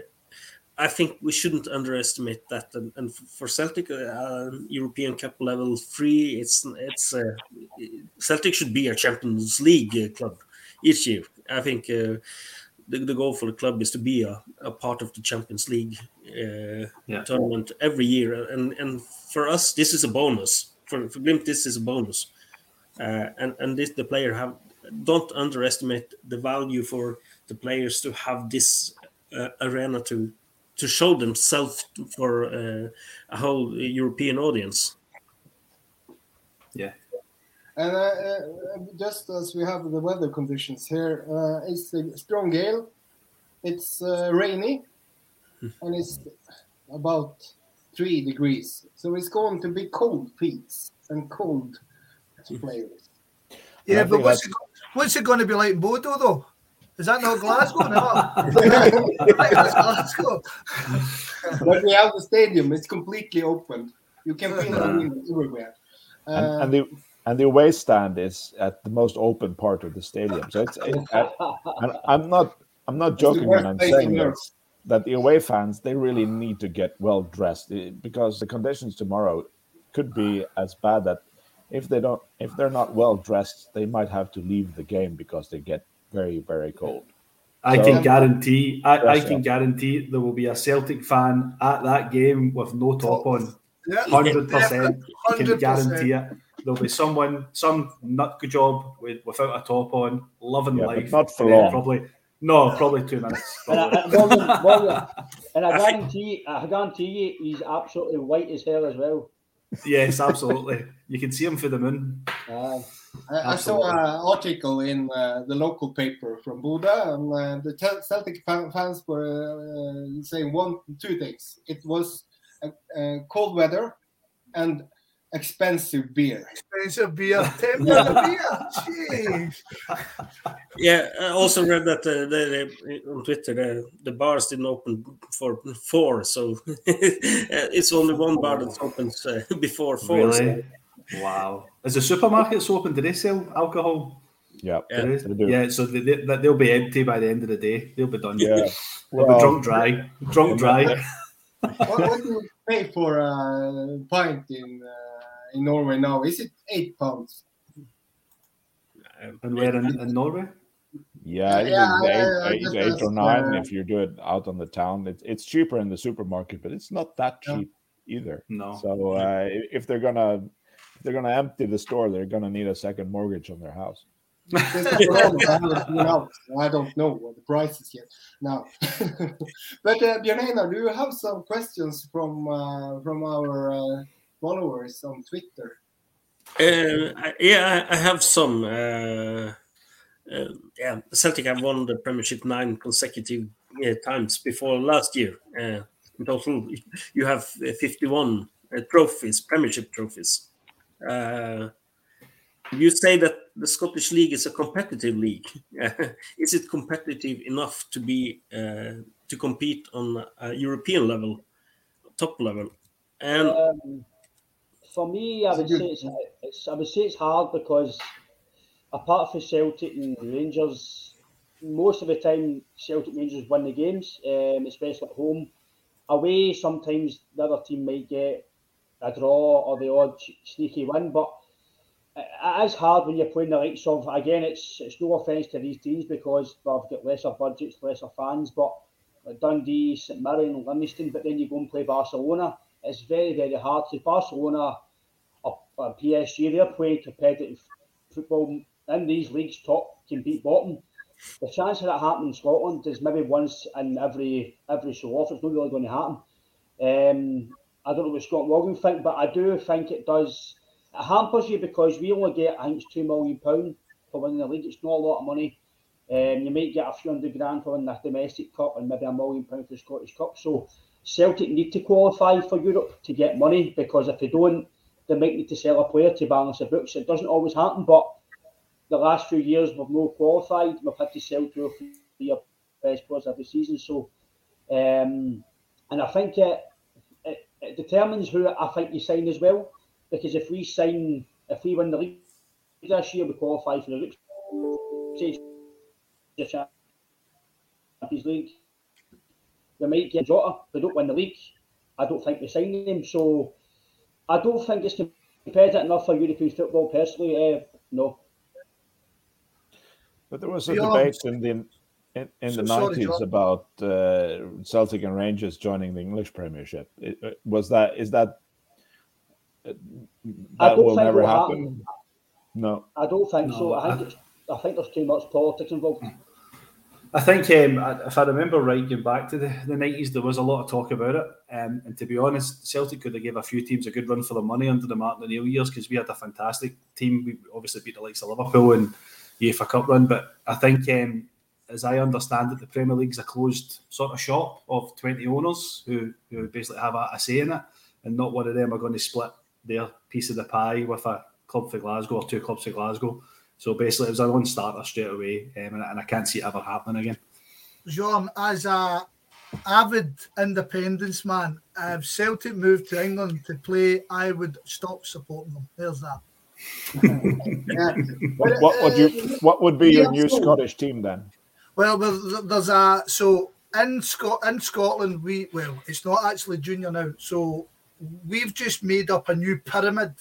I think we shouldn't underestimate that. And, and for Celtic, uh, European Cup level three, it's it's uh, Celtic should be a Champions League uh, club each year. I think uh, the, the goal for the club is to be a, a part of the Champions League uh, yeah. tournament every year. And and for us, this is a bonus. For, for Glimt, this is a bonus. Uh, and and this the player have don't underestimate the value for the players to have this arena to to show themselves for uh, a whole European audience. Yeah. And uh, uh, just as we have the weather conditions here, uh, it's a strong gale, it's uh, rainy, and it's about three degrees. So it's going to be cold feet and cold players. Yeah, but what's it, what's it going to be like in Bodo though? Is that not Glasgow? No. Glasgow. but we have the stadium. It's completely open. You can feel it everywhere. Uh, and, and, the and the away stand is at the most open part of the stadium. So it's. It, I, I'm not. I'm not joking when I'm saying this, that the away fans they really need to get well dressed eh, because the conditions tomorrow could be as bad that if they don't if they're not well dressed they might have to leave the game because they get very, very cold. I so, can guarantee. I, I can guarantee there will be a Celtic fan at that game with no top on. Hundred percent. I can guarantee it. There'll be someone, some nut job with, without a top on, loving yeah, life. Not for long. Probably. No, probably two minutes. Probably. And, I, Morgan, and I guarantee, I guarantee you, he's absolutely white as hell as well. Yes, absolutely. you can see him for the moon. Uh, I, I, saw an article in uh, the local paper from Bodo, and uh, the Celtic fans were uh, saying one, two things. It was cold weather and expensive beer. Expensive beer, ten beer. Jeez. Yeah, I also read that uh, the, the, on Twitter the, the bars didn't open for four, so it's only one bar that opens uh, before four. Really? So Wow. Is the supermarkets open? Do they sell alcohol? Yeah, yeah, yeah so they, they, they'll be empty by the end of the day. They'll be done. Yeah, well, be drunk dry. Drunk dry. what, what, do you pay for a pint in uh, in Norway now? Is it eight pounds? And where in, in Norway? Yeah, yeah, eight, eight, eight or nine uh, if you do it out on the town. It's it's cheaper in the supermarket, but it's not that cheap either. No. So uh, if they're gonna if they're going to empty the store, they're going to need a second mortgage on their house. I don't know what the price is yet now. but uh, Bjørn do you have some questions from uh, from our uh, followers on Twitter? Uh, yeah, I have some. Uh, uh, yeah, Celtic have won the Premiership nine consecutive times before last year. in total, you have 51 trophies, Premiership trophies. Uh, you say that the Scottish League is a competitive league. is it competitive enough to be uh, to compete on a European level, top level? And um, for me, I would say it's, it's, I would say it's hard because apart from Celtic and Rangers, most of the time Celtic and Rangers win the games, um, especially at home. Away, sometimes the other team might get a draw or the odd sneaky win. But it is hard when you're playing the likes of again. It's it's no offence to these teams because they've got lesser budgets, lesser fans, but Dundee, St Mirren, Livingston. But then you go and play Barcelona. It's very very hard. So Barcelona or, or PSG, they're playing competitive football in these leagues, top compete bottom. the chance of that happening in Scotland is maybe once in every every so often. It's not really going to happen. Um, I don't know what Scott Morgan think, but I do think it does. It hampers you because we only get I think it's two million pound for winning the league. It's not a lot of money. Um, you might get a few hundred grand for winning the domestic cup and maybe a million pound for the Scottish Cup. So Celtic need to qualify for Europe to get money because if they don't, they might need to sell a player to balance the books. It doesn't always happen, but the last few years we've no qualified. We've had to sell two or three of the best players every season. So, um, and I think it, it, it, determines who I think you sign as well. Because if we sign, if we win the league this year, we qualify for the group stage, the Champions League. We might get Jota. If we don't win the league, I don't think we sign him. So, I don't think it's competitive enough for European football personally. Uh, no. But there was a Bjorn. debate in the in, in so, the nineties about uh, Celtic and Rangers joining the English Premiership. It, uh, was that is that uh, that will never happen? happen? No, I don't think no, so. I think I, I think there's too much politics involved. I think um, if I remember right, going back to the, the 90s, there was a lot of talk about it. Um, and to be honest, Celtic could have gave a few teams a good run for the money under the Martin O'Neill years because we had a fantastic team. We obviously beat the likes of Liverpool and UEFA Cup run. But I think, um, as I understand it, the Premier League's a closed sort of shop of 20 owners who, who basically have a, a say in it. And not one of them are going to split their piece of the pie with a club for Glasgow or two clubs for Glasgow. So basically, it was a non-starter straight away, um, and, and, I can't see it ever happening again. John, as a avid independence man, if Celtic moved to England to play, I would stop supporting them. There's that. what, what, would you? What would be your new Scottish team then? Well, there's a so in Scot in Scotland we well it's not actually junior now, so we've just made up a new pyramid,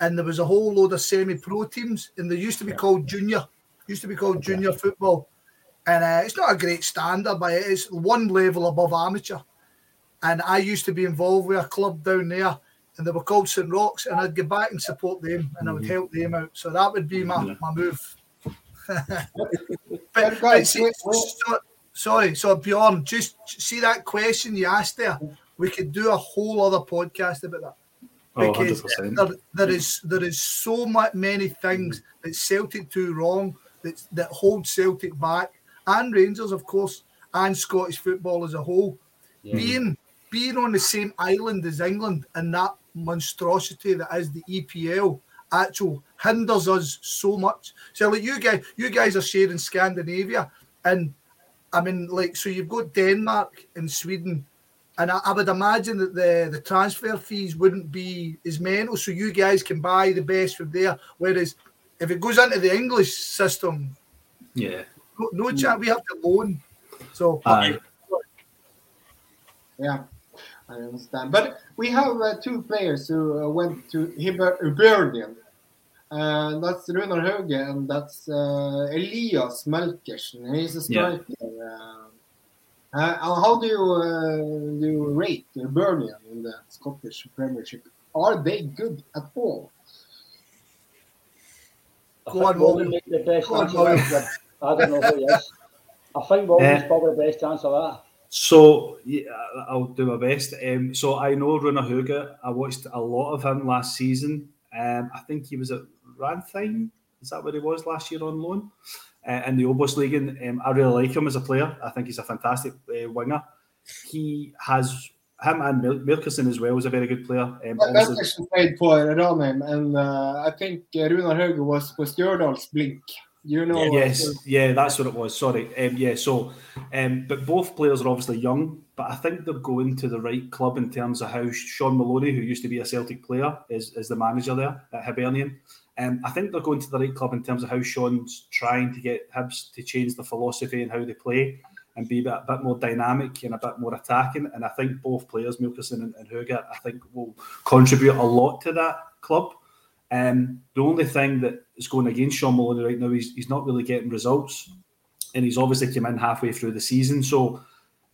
and there was a whole load of semi-pro teams, and they used to be yeah. called junior, used to be called okay. junior football, and uh, it's not a great standard, but it's one level above amateur. And I used to be involved with a club down there and they were called St Rochs, and I'd go back and support them, and I would mm-hmm. help them out. So that would be my, my move. but, but see, so, sorry, so Bjorn, just see that question you asked there. We could do a whole other podcast about that oh, because oh, there, there is there is so much many things that Celtic do wrong that that hold Celtic back, and Rangers, of course, and Scottish football as a whole. Yeah. Being being on the same island as England and that monstrosity that is the EPL actual hinders us so much. So like you guys, you guys are sharing Scandinavia, and I mean like so you've got Denmark and Sweden, and I, I, would imagine that the the transfer fees wouldn't be as mental, so you guys can buy the best from there. Whereas if it goes into the English system, yeah, no, no chance we have to loan. So yeah. I understand. But we have uh, two players who uh, went to Hibernian. Uh, that's Runar Hauge and that's uh, Elias Melkersen. He's a striker. Yeah. Uh, uh, how do you, do you rate Hibernian in the Scottish Premiership? Are they good at all? I Go on, Morgan. The best answer I don't know who he is. I think Morgan's probably the best answer that. So yeah, I'll do my best. Um, so I know Runar Hauge. I watched a lot of him last season. Um, I think he was at Ranheim. Is that where he was last year on loan? Uh, in the Obos League. And um, I really like him as a player. I think he's a fantastic uh, winger. He has him and Melkersen as well was a very good player. Um, Melkersen played for Ranheim, and uh, I think uh, Runar Hauge was was Stjørdals Blink. You know. Yes, yeah, that's what it was. Sorry. Um, yeah, so, um, but both players are obviously young, but I think they're going to the right club in terms of how Shaun Maloney, who used to be a Celtic player, is, is the manager there at Hibernian. Um, I think they're going to the right club in terms of how Shaun's trying to get Hibs to change the philosophy and how they play and be a bit, a bit more dynamic and a bit more attacking. And I think both players, Melkersen and, and I think will contribute a lot to that club. Um, the only thing that is going against Shaun Maloney right now, is he's not really getting results. And he's obviously come in halfway through the season. So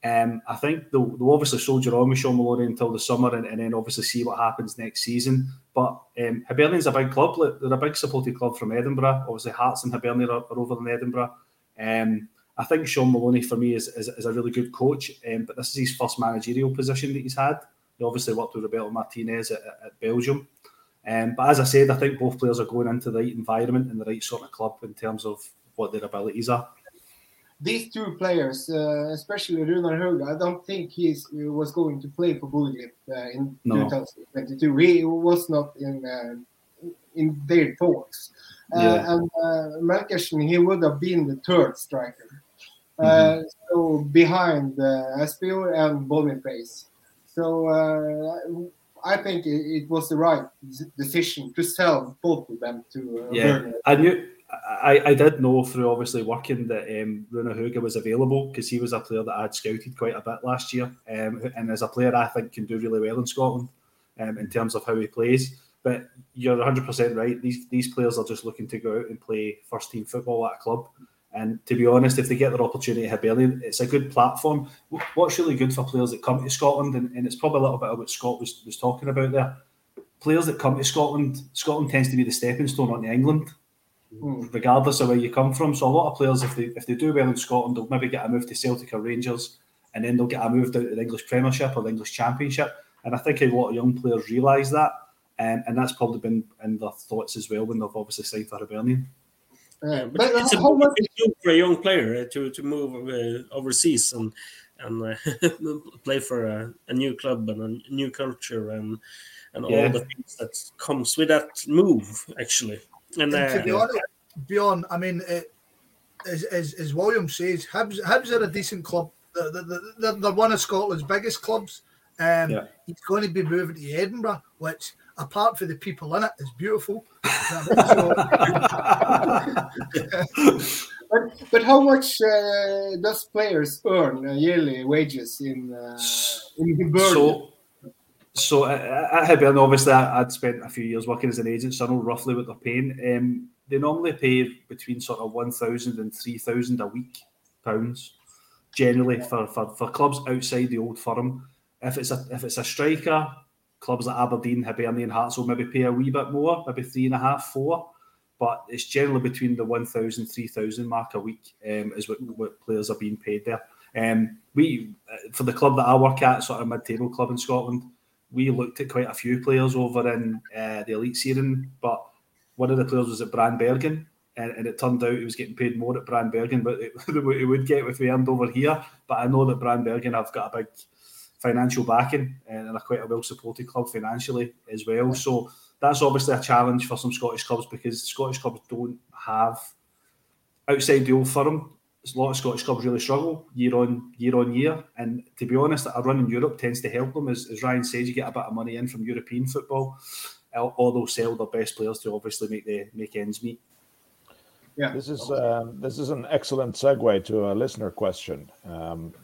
um, I think they'll, they'll, obviously soldier on with Shaun Maloney until the summer and, and, then obviously see what happens next season. But um, Hibernian's a big club. They're a big supported club from Edinburgh. Obviously, Hearts and Hibernian are, are over in Edinburgh. Um, I think Shaun Maloney for me is, is, is a really good coach, um, but this is his first managerial position that he's had. He obviously worked with Roberto Martinez at, at Belgium. Um, but as I said, I think both players are going into the right environment and the right sort of club in terms of what their abilities are. These two players, uh, especially Runar Hauge, I don't think he was going to play for Bodø uh, in no. 2022. He was not in uh, in their thoughts. Uh, yeah. And uh, he would have been the third striker. Uh, mm-hmm. So behind uh, and Boniface. So uh, I think it, it, was the right decision to sell both of them to. Uh, yeah, I knew. I, I did know through obviously working that um, Runar Hauge was available because he was a player that I had scouted quite a bit last year, um, and as a player I think can do really well in Scotland um, in terms of how he plays. But you're 100% right. These these players are just looking to go out and play first team football at a club. And to be honest, if they get their opportunity at Hibernian, it's a good platform. What's really good for players that come to Scotland, and, and it's probably a little bit of what Scott was, was talking about there. Players that come to Scotland, Scotland tends to be the stepping stone onto England, mm. regardless of where you come from. So a lot of players, if they if they do well in Scotland, they'll maybe get a move to Celtic or Rangers, and then they'll get a move down to the English Premiership or the English Championship. And I think a lot of young players realise that, um, and that's probably been in their thoughts as well when they've obviously signed for Hibernian. Uh, but, but it's a how much... for a young player uh, to to move uh, overseas and and uh, play for a, a, new club and a new culture and and yeah. all the things that comes with that move actually. And, and to be honest, Bjorn, I mean, it, as, as as William says, Hibs, Hibs are a decent club. They're, they're, they're one of Scotland's biggest clubs. Um, yeah. He's going to be moving to Edinburgh, which apart from the people in it, is beautiful. but, but how much uh, does players earn uh, yearly wages in uh, in Hibernian? So, so at Hibernian, obviously, I'd spent a few years working as an agent, so I know roughly what they're paying. Um, they normally pay between sort of 1,000 and 3,000 a week pounds, generally for, for, for clubs outside the old firm. If it's a if it's a striker, clubs like Aberdeen, Hibernian, Hearts will maybe pay a wee bit more, maybe three and a half, four. But it's generally between the 1,000, 3,000 mark a week um, is what, what players are being paid there. Um, we, uh, for the club that I work at, sort of mid-table club in Scotland, we looked at quite a few players over in uh, the Eliteserien, but one of the players was at Brann-Bergen, and, and, it turned out he was getting paid more at Brann-Bergen, but it, it would get if we earned over here. But I know that Brann-Bergen have got a big financial backing and are quite a well supported club financially as well. So that's obviously a challenge for some Scottish clubs because Scottish clubs don't have outside the old firm. A lot of Scottish clubs really struggle year on year on year, and to be honest, a run in Europe tends to help them. As, as Ryan says, you get a bit of money in from European football, or they'll sell their best players to obviously make the make ends meet. Yeah, this is um, this is an excellent segue to a listener question. Um,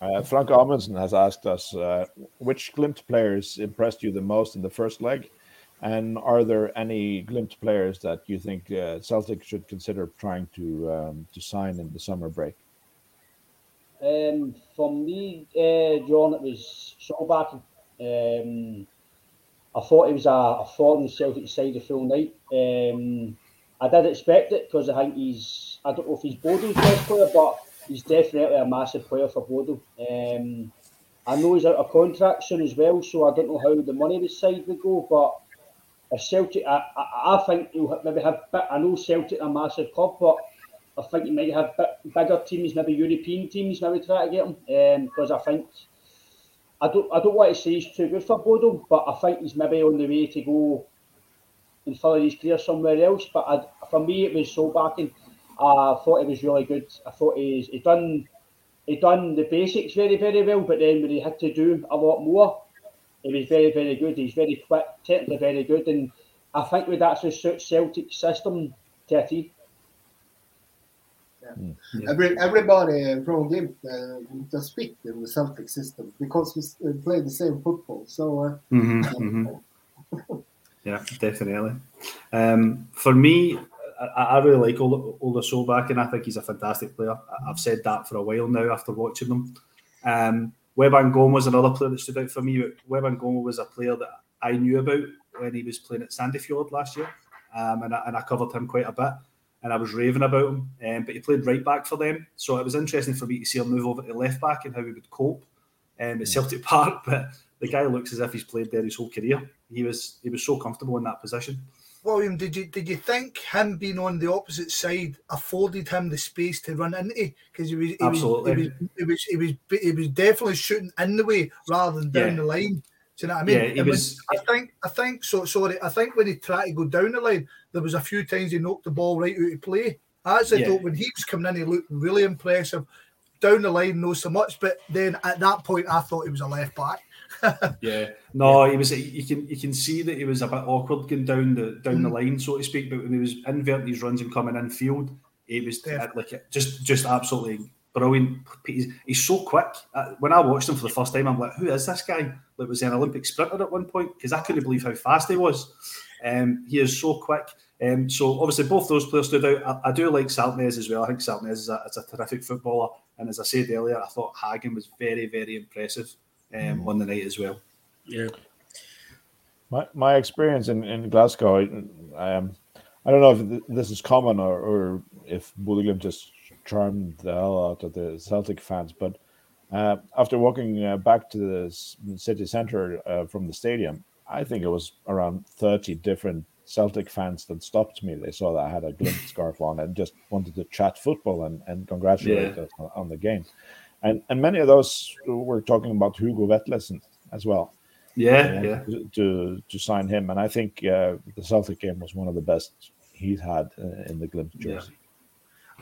uh, Frank Amundsen has asked us uh, which Glimt players impressed you the most in the first leg, and are there any Glimt players that you think uh, Celtic should consider trying to um, to sign in the summer break? Um, for me, uh, John, it was Solbakken. Um, I thought he was a, a in the Celtic side the full night. Um, I did expect it because I think he's, I don't know if he's Bodo's best player, but he's definitely a massive player for Bodo. Um, I know he's out of contract soon as well, so I don't know how the money side would go. But if Celtic, I, I, I think he'll maybe have. I know Celtic are a massive club, but I think he might have bigger teams, maybe European teams, maybe try to get him. Because um, I think I don't, I don't want to say he's too good for Bodo, but I think he's maybe on the way to go and follow his career somewhere else. But I, for me, it was Solbakken. I thought he was really good. I thought he's he done he done the basics very very well, but then when he had to do a lot more, he was very very good. He's very quick, technically very good, and I think with that suits Celtic system to a yeah. Yeah. Every, everybody from Glimt uh, just fit in the Celtic system because we uh, play the same football. So, uh, mm-hmm, mm-hmm. yeah, definitely. Um, for me, I, I really like Ola, Ola Solbakken, and I think he's a fantastic player. I've said that for a while now after watching them. Um, Wembangomo was another player that stood out for me. Wembangomo was a player that I knew about when he was playing at Sandefjord last year, um, and, I, and I covered him quite a bit. and I was raving about him. Um, but he played right back for them, so it was interesting for me to see him move over to left back and how he would cope um, at Celtic Park. But the guy looks as if he's played there his whole career. He was he was so comfortable in that position. William, did you did you think him being on the opposite side afforded him the space to run into? Because he was he absolutely was, he was, he was he was he was definitely shooting in the way rather than down Yeah. the line. Do you know what I mean? Yeah, he And when- was- I think I think so. Sorry, I think when he tried to go down the line, there was a few times he knocked the ball right out of play. As I Yeah. thought when he was coming in, he looked really impressive. Down the line, no so much, but then at that point, I thought he was a left back. Yeah, no, he was. You can you can see that he was a bit awkward going down the down the line, so to speak. But when he was inverting these runs and coming in field, he was Definitely. like just just absolutely brilliant. He's, he's so quick. Uh, When I watched him for the first time, I'm like, who is this guy? Like was he an Olympic sprinter at one point? Because I couldn't believe how fast he was. Um, he is so quick. Um, so obviously both those players stood out. I, I do like Saltnes as well. I think Saltnes is a, is a terrific footballer. And as I said earlier, I thought Hagen was very, very impressive um, on the night as well. Yeah. My my experience in, in Glasgow, I, um, I don't know if this is common or, or if Bullingham just charmed the hell out of the Celtic fans, but uh, after walking uh, back to the city centre uh, from the stadium, I think it was around 30 different Celtic fans that stopped me. They saw that I had a Glimt scarf on and just wanted to chat football and, and congratulate Yeah. us on, on the game. And, and many of those were talking about Hugo Vetlesen as well Yeah, uh, yeah. to, to to sign him. And I think uh, the Celtic game was one of the best he's had uh, in the Glimt Yeah. jersey.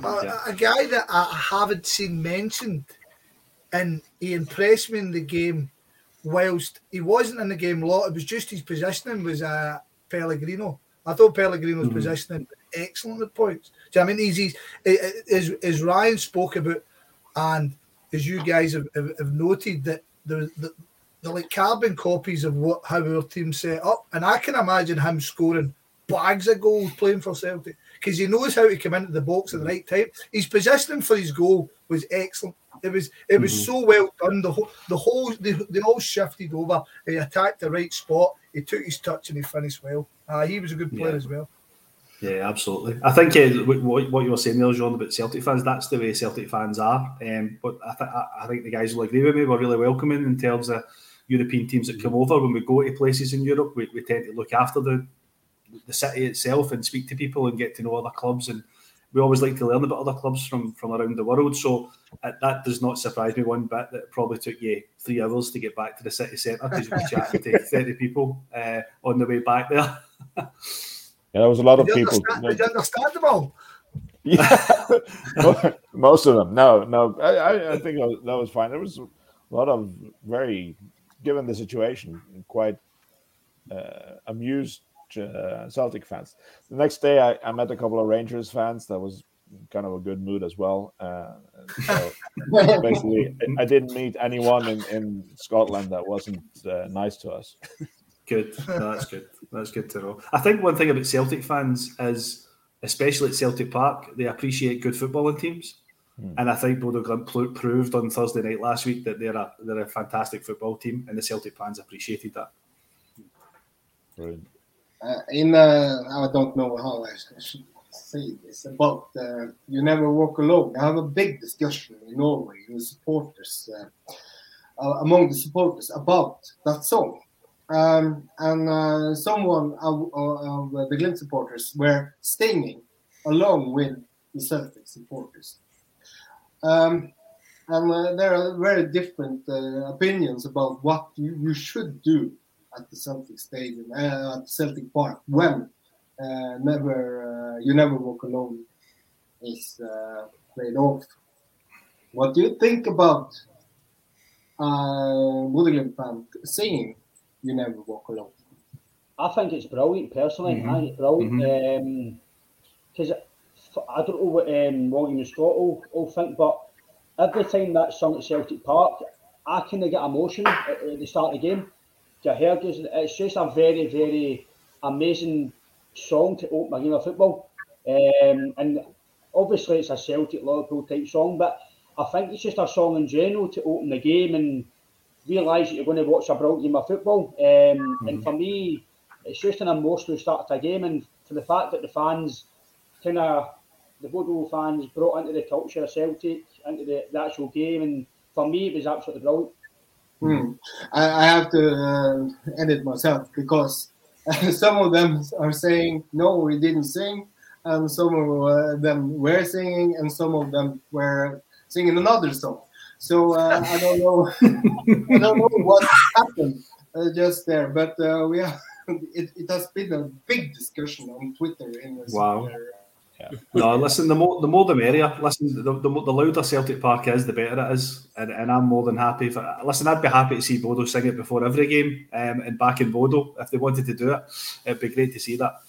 A, Yeah. a guy that I haven't seen mentioned, and he impressed me in the game. Whilst he wasn't in the game a lot, it was just his positioning was uh, Pellegrino. I thought Pellegrino's Mhm. positioning excellent at points. Do you know I mean? He's, he's as, as Ryan spoke about, and as you guys have, have, have noted that the, the they're like carbon copies of what how our team set up, and I can imagine him scoring bags of goals playing for Celtic because he knows how to come into the box at the right time. He's positioning for his goal was excellent. It was it was so well done. The whole the whole they, they all shifted over. He attacked the right spot. He took his touch and he finished well. Uh, he was a good player Yeah. as well. Yeah, absolutely. I think uh, what, what you were saying there, John, about Celtic fans, that's the way Celtic fans are. Um, but I, th- I- I think the guys will agree with me. We're really welcoming in terms of European teams that come over. When we go to places in Europe, we, we tend to look after the the city itself and speak to people and get to know other clubs. And we always like to learn about other clubs from, from around the world. So uh, that does not surprise me one bit that it probably took you three hours to get back to the city centre because you'll be chatting to 30 people uh, on the way back there. Yeah, there was a lot of Did you, people. understand, did you understand them all? Yeah, most of them. No, no. I, I, I think that was, that was fine. There was a lot of very, given the situation, quite uh, amused uh, Celtic fans. The next day, I, I met a couple of Rangers fans. That was kind of a good mood as well. Uh, so basically, I- I didn't meet anyone in, in Scotland that wasn't uh, nice to us. Good. No, that's good. That's good to know. I think one thing about Celtic fans is, especially at Celtic Park, they appreciate good footballing teams. Hmm. And I think Bodo Glimt pl- proved on Thursday night last week that they're a they're a fantastic football team, and the Celtic fans appreciated that. Brilliant. Uh, in uh, I don't know how I should say this about uh, you never walk alone. I have a big discussion in Norway with supporters uh, uh, among the supporters about that song. Um, and uh, someone of, of the Glimt supporters were singing along with the Celtic supporters. Um, and there are very different opinions about what you, you should do at the Celtic Stadium, uh, at Celtic Park, when uh, never uh, you never walk alone is uh, played off. What do you think about uh, Bodø fan singing "You Never Walk Alone"? I think it's brilliant personally. Mhm. I think it's brilliant because I don't know what um, William and Scott all, all think, but every time that's sung at Celtic Park, I kind of get emotional at, at the start of the game. Heard this, it's just a very, very amazing song to open a game of football. Um, and obviously, it's a Celtic Liverpool type song, but I think it's just a song in general to open the game and realise that you're going to watch a brilliant game of football. Um, And for me, it's just an emotional start to a game, and for the fact that the fans kind of the Bodo fans brought into the culture of Celtic, into the, the actual game, and for me, it was absolutely brilliant. Hmm. I, I have to uh, edit myself because some of them are saying no, we didn't sing, and some of uh, them were singing, and some of them were singing another song. So uh, I don't know, I don't know what happened uh, just there, but uh, we have, it, it has been a big discussion on Twitter in this. Wow. Area. No, listen, the more the more the merrier. Listen, the, the, the louder Celtic Park is, the better it is, and, and I'm more than happy. For, listen, I'd be happy to see Bodo sing it before every game, um, and back in Bodo if they wanted to do it. It'd be great to see that.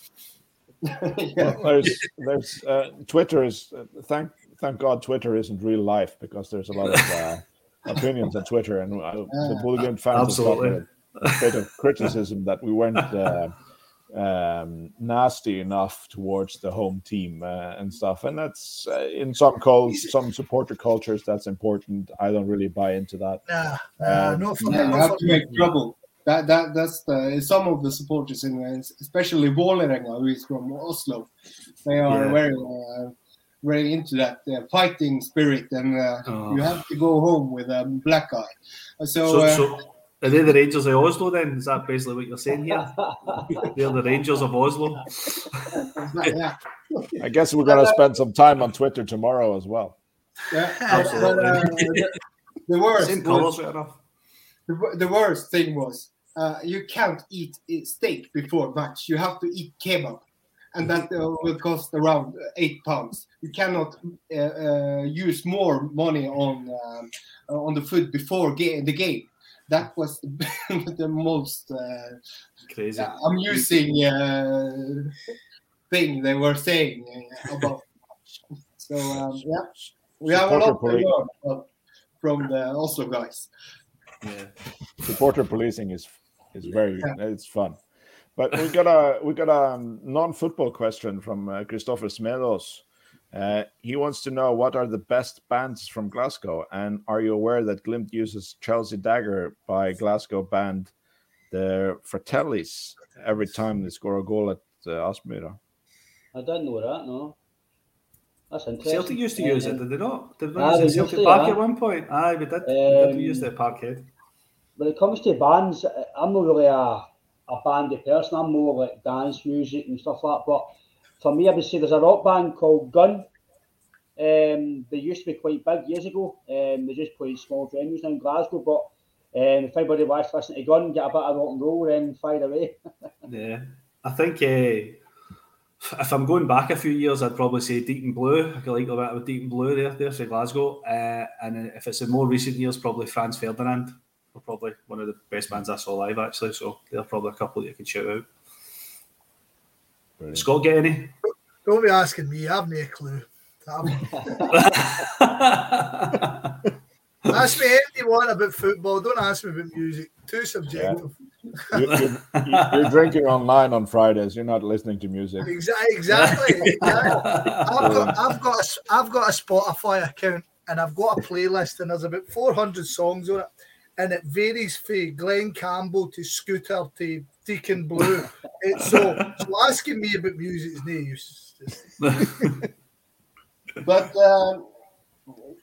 yeah. Well, there's there's uh, Twitter is uh, thank thank God Twitter isn't real life because there's a lot of uh, opinions on Twitter and uh, the Bulligan fans Absolutely. a, a bit of criticism that we weren't uh, um, nasty enough towards the home team uh, and stuff and that's uh, in some calls some supporter cultures that's important I don't really buy into that Nah, nah, Um, not for Yeah, me. you Not have for to make trouble. That that that's the some of the supporters in uh, especially Vålerenga, who is from Oslo. They are Yeah. very uh, very into that uh, fighting spirit, and uh, Oh. you have to go home with a black eye. So, So, uh, so are they the Rangers of Oslo then? Is that basically what you're saying here? They're the Rangers of Oslo. I guess we're going to spend some time on Twitter tomorrow as well yeah. Absolutely. But, uh, the, the worst Same colours, right enough. the, the worst thing was uh, you can't eat uh, steak before match. You have to eat kebab, and that uh, will cost around eight pounds. You cannot uh, uh, use more money on um, on the food before ga- the game. That was the, the most uh, Crazy. amusing uh, thing they were saying uh, about. So um, yeah, we have a lot to learn uh, from the Oslo guys. Yeah. supporter policing is is very it's fun but we got a we got a um, non-football question from uh, christopher smedos uh, he wants to know what are the best bands from glasgow and are you aware that glimt uses chelsea dagger by glasgow band the fratellis every time they score a goal at uh, Aspmyra. I didn't know that, no. That's interesting. Celtic used to use it, did they not? Did we Ah, use they it used Celtic Park at one point? Aye, we did. we did. We used it Um, at Parkhead. When it comes to bands, I'm not really a, a bandy person. I'm more like dance music and stuff like that. But for me, I would say there's a rock band called Gun. Um, they used to be quite big years ago. Um, they just played small venues now in Glasgow. But um, if anybody wants to listen to Gun, get a bit of rock and roll, then fire away. Yeah, I think uh, if I'm going back a few years, I'd probably say Deep Deacon Blue. I like a bit of Deep Deacon Blue there, there, say Glasgow. Uh, and if it's in more recent years, probably Franz Ferdinand. They're probably one of the best bands I saw live, actually. So they're probably a couple that you can shout out. Brilliant. Scott, get any? Don't be asking me. I've no clue. Ask me anything you want about football. Don't ask me about music. Too subjective. You, you, you're drinking online on Fridays. You're not listening to music. Exa- Exactly. exactly. I've got, I've got, a, s- I've got a Spotify account and I've got a playlist and there's about 400 songs on it, and it varies from Glen Campbell to Scooter to Deacon Blue. It's so, so asking me about music is no use. But uh,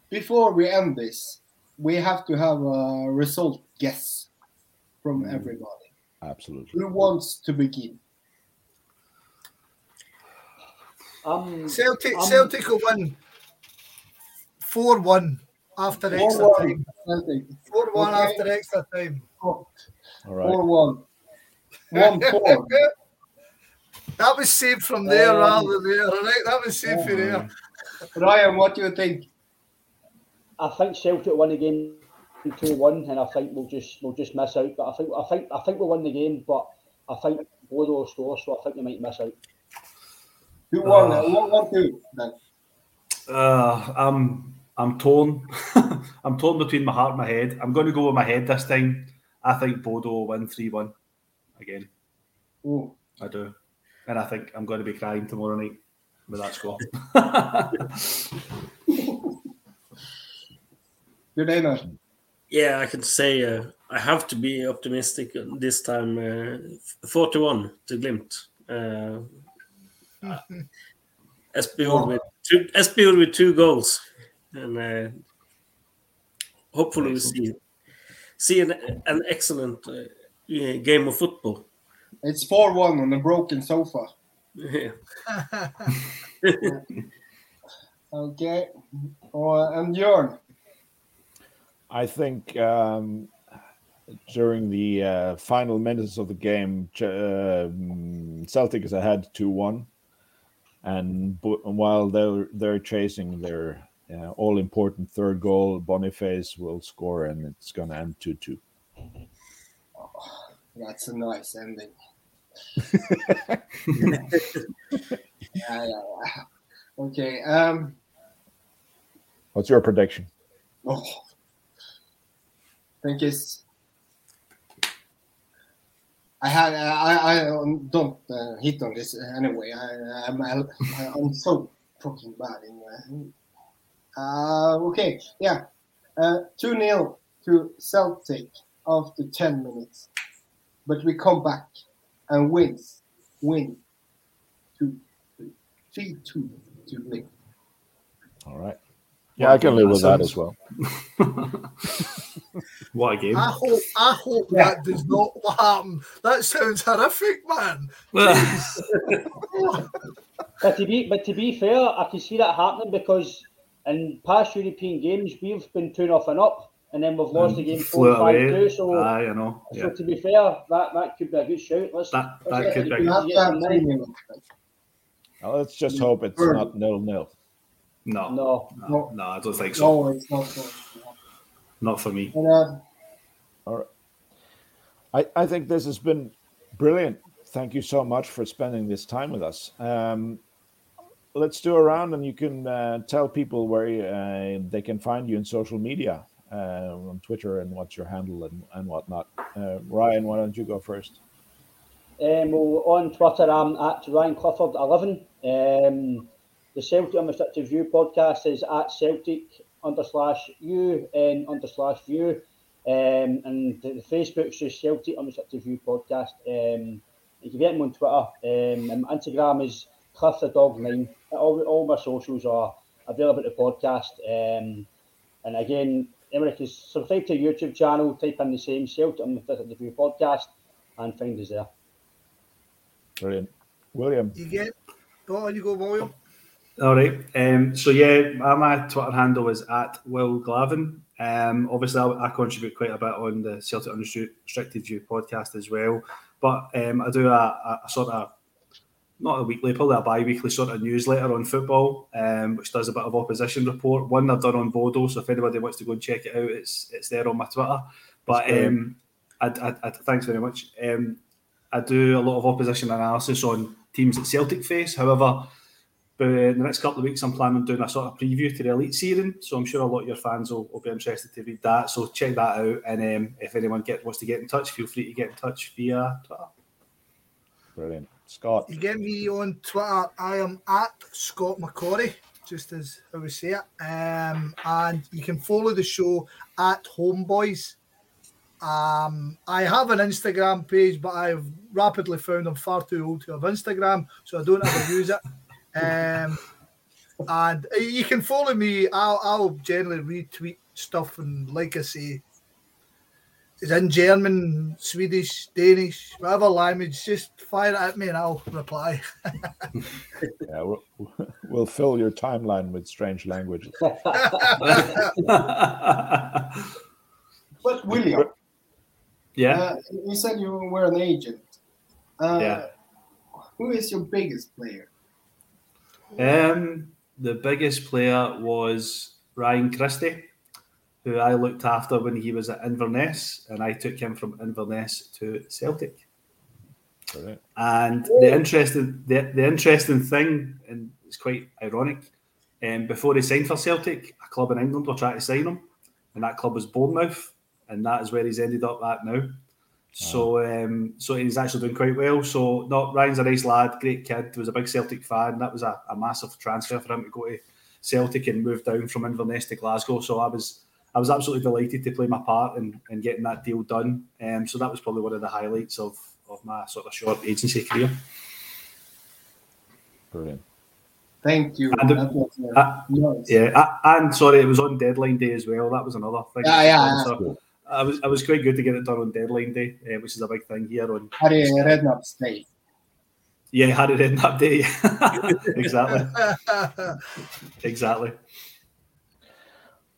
before we end this, we have to have a result guess from mm. everybody. Absolutely. Who wants to begin? I'm, Celtic, I'm- Celtic will win 4 1 after extra 4-1, time. 4 1 Okay. after extra time. Four All right. one. One four. That was saved from there Um, rather than there, all right? That was saved from there. Ryan, what do you think? I think Celtic won win the game two one, and I think we'll just we'll just miss out. But I think I think I think we'll win the game, but I think Bodo will score, so I think we might miss out. Who won? Uh, one, one, two. Then. Uh, I'm I'm torn. I'm torn between my heart and my head. I'm going to go with my head this time. I think Bodo will win three one again. Ooh. I do, and I think I'm going to be crying tomorrow night with that score. Good day, now. Yeah, I can say uh, I have to be optimistic this time. Uh, 41 to Glimt. Uh, Espejord with two Espejord with two goals, and uh, hopefully we see see an, an excellent uh, game of football. It's 4 1 on a broken sofa. Yeah. okay. Uh, and Bjorn? I think um, during the uh, final minutes of the game, uh, Celtic is ahead 2 1. And while they're, they're chasing their uh, all important third goal, Boniface will score and it's going to end 2 2 that's a nice ending. yeah, yeah, yeah. Okay. Um, What's your prediction? Oh, I think it's. I had I I don't uh, hit on this anyway. I I'm I, I'm so fucking bad in. Uh, uh okay, yeah, uh, two 0 to Celtic after ten minutes, but we come back and wins, win, two, three, three, two to win. All right. Yeah, I can live with that as well. what a game! I hope, I hope yeah. that does not happen. That sounds horrific, man. but to be, but to be fair, I can see that happening because in past European games we've been two nothing up and then we've lost the game four five two. So, Aye, I know. Yeah. So to be fair, that, that could be a good shout. Let's, that that could be. Well, let's just hope it's not nil nil. No, no, no, no, I don't think so. No, it's not. Not for me. And, uh, All right. I, I think this has been brilliant. Thank you so much for spending this time with us. Um, let's do a round and you can uh, tell people where uh, they can find you in social media uh, on Twitter and what's your handle and, and whatnot. Uh, Ryan, why don't you go first? Um, well, on Twitter, I'm at Ryan Clifford 11. Um, the Celtic Unrestricted View podcast is at Celtic under slash U and under slash view. Um, and the, the Facebook's just Celtic Unrestricted View podcast. Um, you can get me on Twitter. Um, Instagram is Cliff the Dog 9. All, all my socials are available the podcast. Um, and again, Emmerich is subscribe to our YouTube channel, type in the same Celtic Unrestricted View podcast, and find us there. Brilliant. William. You get, oh, you go, William. All right. Um, so yeah, my Twitter handle is at Will Glavin. Um, obviously, I, I, contribute quite a bit on the Celtic Unrestricted View podcast as well. But um, I do a, a, a, sort of not a weekly, probably a bi-weekly sort of newsletter on football, um, which does a bit of opposition report. One I've done on Bodo, so if anybody wants to go and check it out, it's it's there on my Twitter. But um, I, I, I, thanks very much. Um, I do a lot of opposition analysis on teams that Celtic face. However, but in the next couple of weeks, I'm planning on doing a sort of preview to the Elite Series. So I'm sure a lot of your fans will, will be interested to read that. So check that out. And um, if anyone get, wants to get in touch, feel free to get in touch via Twitter. Brilliant. Scott. You get me on Twitter. I am at Scott McCorry, just as I would say it. Um, and you can follow the show at Home Bhoys. Um, I have an Instagram page, but I've rapidly found I'm far too old to have Instagram, so I don't ever use it. Um, and you can follow me. I'll, I'll generally retweet stuff, and like I say, it's in German, Swedish, Danish, whatever language. Just fire it at me, and I'll reply. yeah, we'll, we'll fill your timeline with strange languages. but William, yeah, uh, you said you were an agent. Uh, yeah. Who is your biggest player? Um, the biggest player was Ryan Christie, who I looked after when he was at Inverness, and I took him from Inverness to Celtic. Brilliant. And the interesting, the, the interesting thing, and it's quite ironic, um, before he signed for Celtic, a club in England were trying to sign him, and that club was Bournemouth, and that is where he's ended up at now. So, um, so he's actually doing quite well. So, not Ryan's a nice lad, great kid. Was a big Celtic fan. That was a, a massive transfer for him to go to Celtic and move down from Inverness to Glasgow. So, I was I was absolutely delighted to play my part in, in getting that deal done. Um, so that was probably one of the highlights of, of my sort of short agency career. Brilliant. Thank you. And the- That was, uh, Uh, nice. Yeah, a- and sorry, it was on deadline day as well. That was another thing. Yeah, yeah, yeah. So I was I was quite good to get it done on deadline day, uh, which is a big thing here on. Harry Redknapp stay. Yeah, had it in that day. exactly, exactly.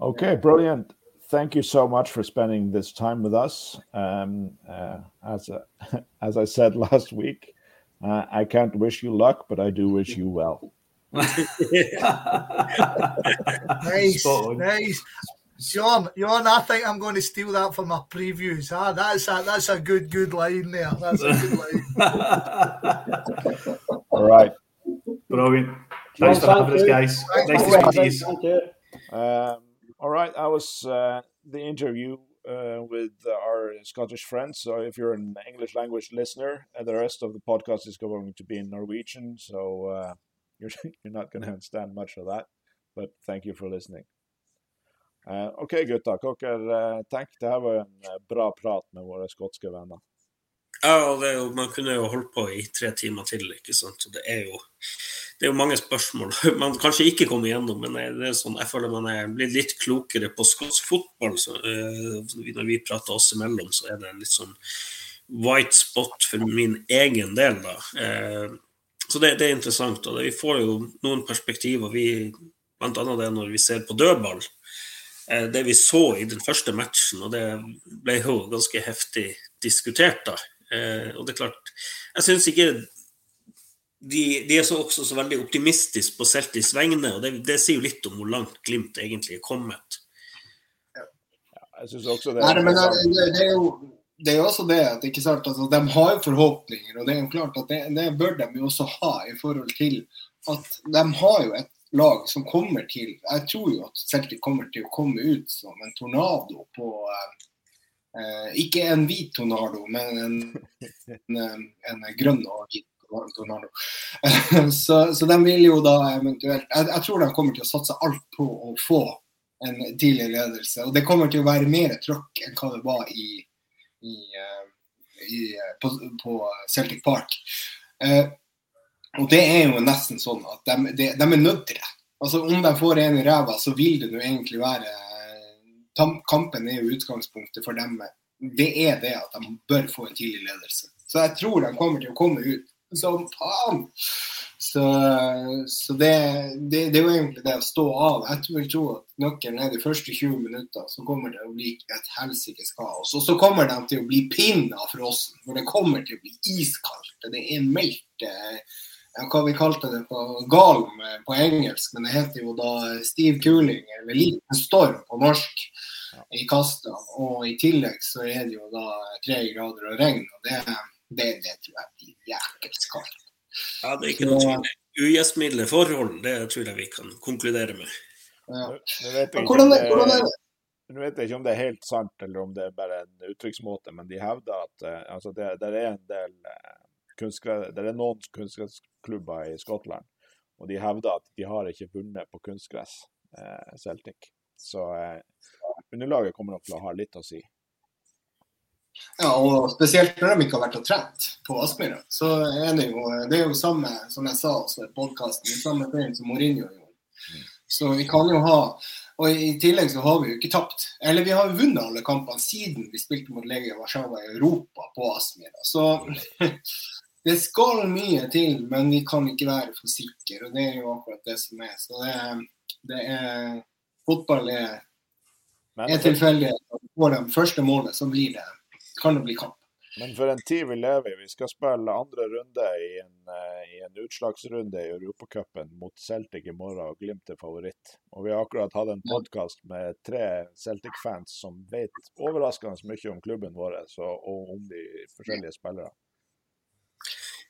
Okay, brilliant. Thank you so much for spending this time with us. Um, uh, as uh, as I said last week, uh, I can't wish you luck, but I do wish you well. nice, nice. Sean, Sean, I think I'm going to steal that for my previews. Ah, that's a that's a good good line there. That's a good line. All right. Brilliant. Thanks for having us, guys. Nice to speak to you. Thank you. Um, all right. That was uh, the interview uh, with our Scottish friends. So if you're an English language listener, uh, the rest of the podcast is going to be in Norwegian. So uh, you're, you're not going to understand much of that. But thank you for listening. Uh, ok, gutta. Dere uh, tenkte det var en uh, bra prat med våre skotske venner. Ja, og er man kunne jo holdt på i tre timer til, ikke sant. Det er jo, det er jo mange spørsmål man kanskje ikke kommer igjennom, men det er sånn, jeg føler man er blitt litt klokere på skotsk fotball. Så, uh, når vi prater oss imellom, så er det litt sånn white spot for min egen del, da. Uh, så det, det er interessant. og det, Vi får jo noen perspektiver. Vi, blant annet det når vi ser på dødball. Uh, det vi så i den første matchen, og det ble jo ganske heftig diskutert da. Og det er klart, jeg syns ikke de, de er så også så veldig optimistiske på Celtics vegne, og det, det sier jo litt om hvor langt Glimt egentlig er kommet. Jeg synes også det Nei, er men det, det, det, er jo, det er jo også det at ikke sant, altså, de har forhåpninger, og det er jo klart at det, det bør de jo også ha i forhold til at de har jo et lag som kommer til Jeg tror jo at Celtic kommer til å komme ut som en tornado på eh, eh, Ikke en hvit tornado, men en, en, en grønn og hvit tornado. så, så de vil jo da eventuelt jeg, jeg tror de kommer til å satse alt på å få en tidlig ledelse. Og det kommer til å være mer trøkk enn hva det var i, i, eh, i, eh, på, på Celtic Park. Eh, og det er jo nesten sånn at de, de, de er nødt til det. Altså Om de får en i ræva, så vil det jo egentlig være Kampen er jo utgangspunktet for dem. Det er det at de bør få en tidlig ledelse. Så jeg tror de kommer til å komme ut som faen. Så, så det, det, det er jo egentlig det å stå av. Jeg vil tro at nøkkelen er de første 20 minutter, så kommer det å bli et helsikes kaos. Og så kommer de til å bli pinna frossen, for det kommer til å bli iskaldt. Det er meldt eh, hva vi kalte det på galm eh, på engelsk, men det heter jo da stiv kuling, eller liten storm på norsk i kasta. Og i tillegg så er det jo da tre grader og regn, og det, det, det tror jeg blir jækels kaldt. Ja, Det er ikke noe tvil. Ugjestmilde forhold, det tror jeg vi kan konkludere med. Ja. Nå vet jeg ikke Hvordan, om det- det? Nå vet jeg ikke om det er helt sant, eller om det er bare en uttrykksmåte, men de hevder at eh, altså det, det er en del eh, det er noen kunstgressklubber i Skottland, og de hevder at de har ikke vunnet på kunstgress, eh, Celtic. Så eh, underlaget kommer nok til å ha litt å si. Ja, og spesielt når de ikke har vært og trent på Aspmyra. Så er det jo det er jo samme som jeg sa også i podkasten, samme feil som Mourinho gjorde. Så vi kan jo ha Og i tillegg så har vi jo ikke tapt. Eller vi har vunnet alle kampene siden vi spilte mot Legia Warszawa i Europa på Aspmyra. Så det skal mye til, men vi kan ikke være for sikre. Og det er jo akkurat det som er. Så det, det er Fotball er, er for, tilfeldig. Får de første målet, så blir det, kan det bli kamp. men for en tid vi lever i, vi skal spille andre runde i en, eh, i en utslagsrunde i Europacupen mot Celtic i morgen, og Glimt er favoritt. Og vi har akkurat hatt en podkast med tre Celtic-fans som vet overraskende mye om klubben vår så, og om de forskjellige spillere.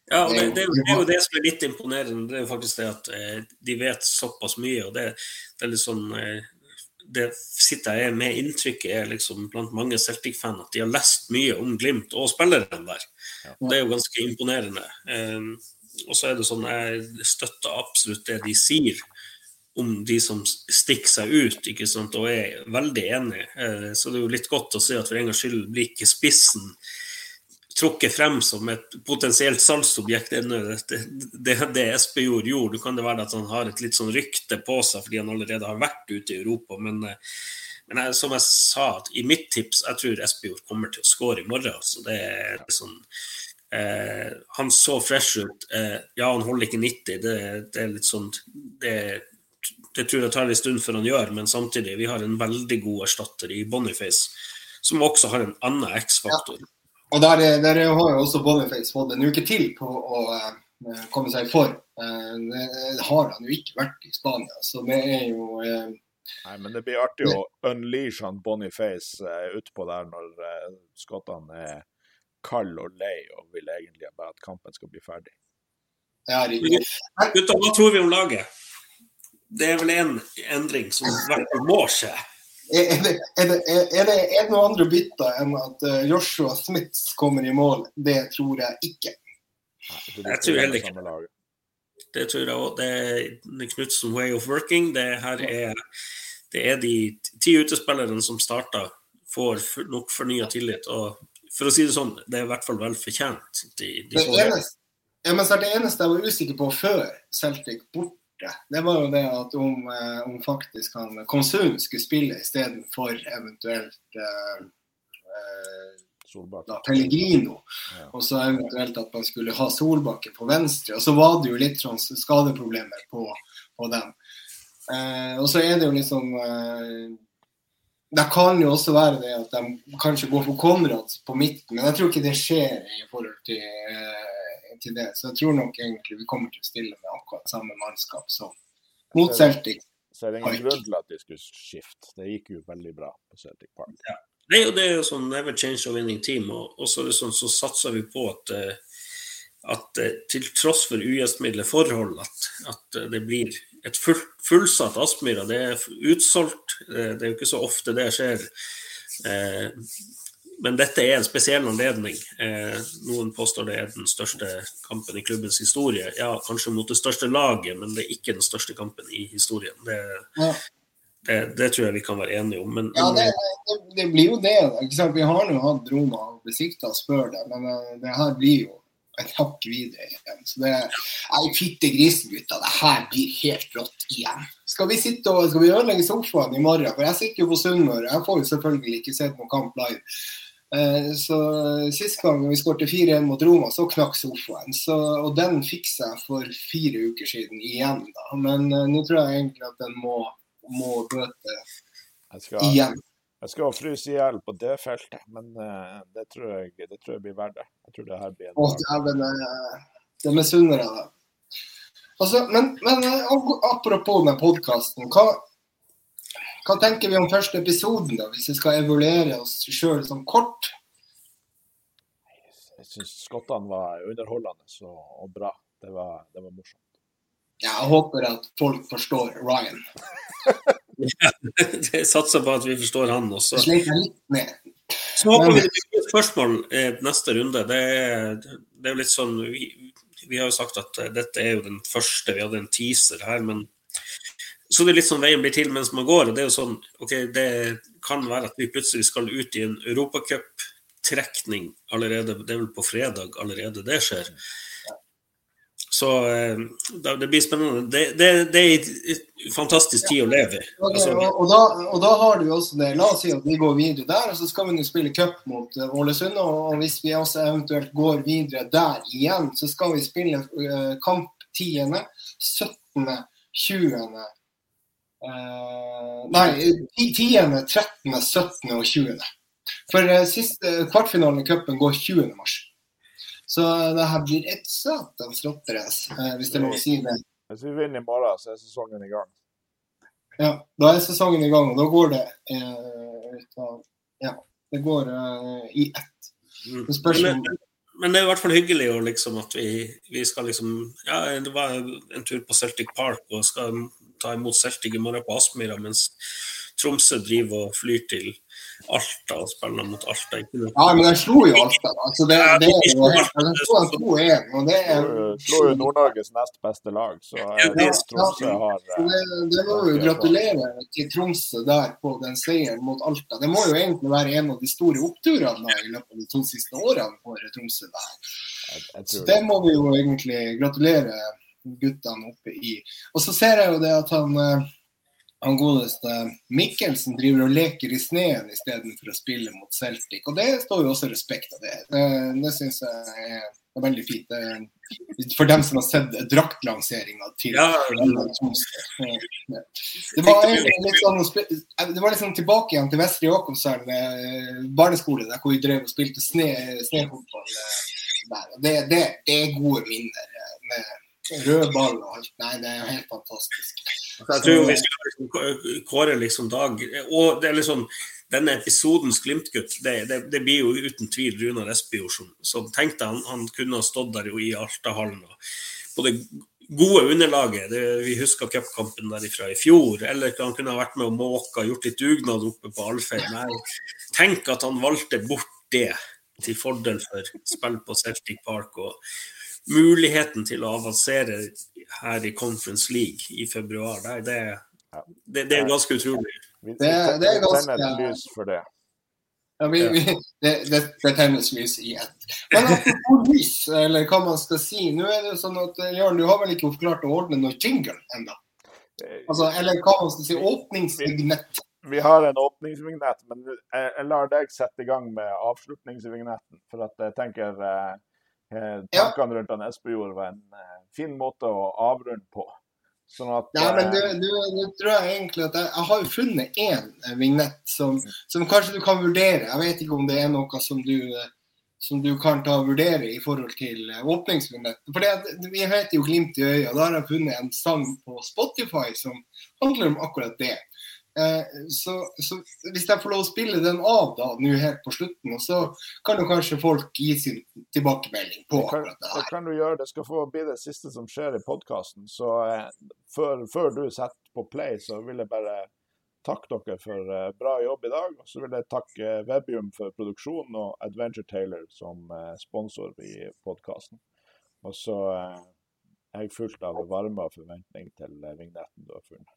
Ja, det, det, er jo- det er jo det som er litt imponerende. Det er jo faktisk det at eh, de vet såpass mye. og det, det er litt sånn eh, det sitter jeg med inntrykket er liksom blant mange Celtic-fan at de har lest mye om Glimt og spillerne der. Det er jo ganske imponerende. Eh, og så er det sånn jeg støtter absolutt det de sier om de som stikker seg ut, ikke sant, og er veldig enig. Eh, så det er jo litt godt å se at for en gangs skyld blir ikke spissen trukket frem som et potensielt salgsobjekt ennå. Det, det, det Espejord gjorde. Kan det være at han har et litt sånn rykte på seg fordi han allerede har vært ute i Europa. Men, men jeg, som jeg sa, i mitt tips, jeg tror Espejord kommer til å skåre i morgen. Så det er sånn eh, Han så fresh ut. Eh, ja, han holder ikke 90. Det, det er litt sånn det, det tror jeg tar en stund før han gjør, men samtidig, vi har en veldig god erstatter i Boniface, som også har en annen X-faktor. Ja. Og der, der, har jo også Boniface fått en uke til på å uh, komme seg i form. Uh, det har han jo ikke vært i Spania, så det er jo uh, Nei, men det blir artig å unleash han Boniface uh, utpå der når uh, skottene er kald og lei og vil egentlig bare at kampen skal bli ferdig. Ja, Gutta, hva tror vi om laget? Det er vel en endring som i hvert fall må skje. Er det, er, det, er, det, er det noe andre bytter enn at eh, Joshua Smiths kommer i mål? Det tror jeg ikke. Jeg tror heller ikke det. tror jeg òg. Det er Knutsen way of working. Det her er, det er de ti utespillerne som starta, får nok fornya tillit. Og for å si det sånn, det er i hvert fall vel fortjent. De, de det, eneste, ja, det eneste jeg var usikker på før Celtic bort borte, det var jo det at om, eh, om faktisk han Konsum skulle spille istedenfor eventuelt eh, eh, da, Pellegrino. Ja. Og så eventuelt at man skulle ha Solbakken på venstre. Og så var det jo litt sånn skadeproblemer på, på dem. Eh, og så er det jo liksom eh, Det kan jo også være det at de kanskje går for Konrad på midten, men jeg tror ikke det skjer i forhold til eh, til det. Så jeg tror nok egentlig vi kommer til å stille med akkurat samme mannskap som mot Celtic. Så er det ingen grunn til at de skulle skifte. Det gikk jo veldig bra på Celtic Park. Ja. Er jo, det er jo sånn never change a winning team. Og, og så, sånn, så, satser vi på at, eh, at eh, til tross for ugjestmilde forhold, at, at, det blir et full, fullsatt Aspmyra. Det er utsolgt. Det er jo ikke så ofte det skjer. Eh, men dette er en spesiell anledning. Eh, noen påstår det er den største kampen i klubbens historie. Ja, kanskje mot det største laget, men det er ikke den største kampen i historien. Det, ja. det, det tror jeg vi kan være enige om. Men, ja, det, det, blir jo det. Vi har nå hatt Roma og besikta før det, men uh, det her blir jo et hakk videre igjen. Så det er fytte grisen, gutta. Det her blir helt rått igjen. Skal vi sitte og skal vi ødelegge sofaen i morgen? For jeg sitter jo på Sunnmøre. Jeg får jo selvfølgelig ikke sett noen kamp live. Eh, så Sist gang vi skåret 4-1 mot Roma, så knakk sofaen. Så, og den fiksa jeg for fire uker siden igjen. da. Men uh, nå tror jeg egentlig at den må, må bøte igjen. Jeg skal fryse i hjel på det feltet, men uh, det, tror jeg, det, tror jeg, blir verdt det. Jeg tror det her blir en Åh, dæven, det misunner jeg deg. Altså, men, men apropos den podkasten. Hva, hva tenker vi om første episoden, da, hvis vi skal evaluere oss sjøl som kort? Jeg syns skottene var underholdende og, bra. Det var, det var, morsomt. Jeg håper at folk forstår Ryan. ja, jeg satser på at vi forstår han også. Så håper vi det blir spørsmål eh, neste runde. Det er, det er litt sånn vi, vi, har jo sagt at dette er jo den første. Vi hadde en teaser her, men så det er litt sånn veien blir til mens man går. og Det er jo sånn, ok, det kan være at vi plutselig skal ut i en europacuptrekning allerede. Det er vel på fredag allerede det skjer. Så eh, det blir spennende. Det, det, det er en fantastisk tid å leve i. Okay, altså, og, og, da, og, da, har du også det. La oss si at vi går videre der, og så skal vi spille cup mot uh, Ålesund. Og hvis vi også eventuelt går videre der igjen, så skal vi spille uh, kamp 10., 17., 20., Uh, nei, 10., 13., 17. og 20. For uh, siste uh, kvartfinalen i cupen går 20. mars. Så det her blir et satans rotterace, uh, hvis det er lov å si det. Hvis vi vinner i morgen, så er sesongen i gang. Ja, da er sesongen i gang, og da går det Ja, det går i ett. Mm. Men, men, det er i hvert fall hyggelig liksom, at vi, vi, skal liksom Ja, det var en tur på Celtic Park og skal ta imot Celtic i morgen på Aspmyra, mens Tromsø driver og flyr til Alta og spiller mot Alta. Ja, men de slo jo Alta. Altså, det, det, det, de slo 2-1. og det er... Slo jo Nord-Norges nest beste lag, så ja, Tromsø har det, det må jo gratulere til Tromsø der på den seieren mot Alta. Det må jo egentlig være en av de store oppturene i løpet av de to siste årene for Tromsø der. Så det må vi jo egentlig gratulere guttene oppe i. Og så ser jeg jo det at han han godeste Mikkelsen driver og leker i sneen istedenfor å spille mot Celtic. Og det står jo også respekt av det. Det, det syns jeg er, veldig fint. Det, for dem som har sett draktlanseringa til ja, det, var litt sånn, det var liksom tilbake igjen til Vestre Jakobselv barneskole, der hvor vi drev og spilte snehåndball. Det, det, det er gode minner med rød ball og alt. Nei, det er helt fantastisk. Jeg tror vi skal liksom kåre liksom dag Og det er liksom denne episodens Glimt-gutt, det, det, det, blir jo uten tvil Runar Espejord som, som tenkte han, han kunne ha stått der i Altahallen. På det gode underlaget, det, vi husker cupkampen derifra i fjor, eller han kunne ha vært med og måka, gjort litt dugnad oppe på Alfheim. Tenk at han valgte bort det til fordel for spill på Celtic Park. og muligheten til å avansere her i Conference League i februar, det, det, det, det er ganske utrolig. Det, det er ganske lys for det. Ja, vi, vi, det, det, det tennes lys igjen. Men apropos lys, eller hva man skal si. Nå er det jo sånn at Jørn, du har vel ikke klart å ordne noe jingle ennå? Altså, eller hva man skal si, åpningsvignett. Vi har en åpningsvignett, men jeg, jeg lar deg sette i gang med avslutningsvignetten. For at jeg tenker eh, Eh, tankene rundt han Espejord var en eh, fin måte å avrunde på. Sånn at, ja, men du, du, du, tror jeg egentlig at jeg, jeg har jo funnet én eh, vignett som, som, kanskje du kan vurdere. Jeg vet ikke om det er noe som du, som du kan ta og vurdere i forhold til åpningsvignetten. For det, vi heter jo 'Glimt i øya'. Da har jeg funnet en sang på Spotify som handler om akkurat det. Eh, så, så, hvis jeg får lov å spille den av da, nå helt på slutten, så kan jo kanskje folk gi sin tilbakemelding på det, kan, det her. Det kan du gjøre. Det skal få bli det siste som skjer i podkasten. Så eh, før, før, du setter på play, så vil jeg bare takke dere for eh, bra jobb i dag. Og så vil jeg takke Webium for produksjonen og Adventure Taylor som eh, sponsor i podkasten. Og så eh, er jeg fullt av varme og forventning til eh, vignetten du har funnet.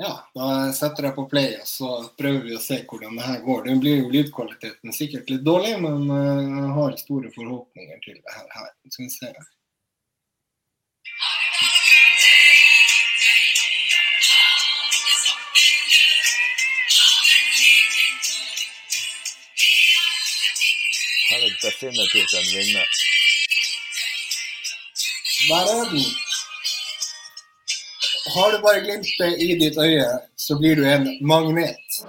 Ja, da setter jeg på play, og så prøver vi å se hvordan det her går. Det blir jo lydkvaliteten sikkert litt dårlig, men eh, jeg har store forhåpninger til det her. Skal vi se. Her er definitivt en vinner. Der er den. Har du bare glimtet i ditt øye, så blir du en magnet.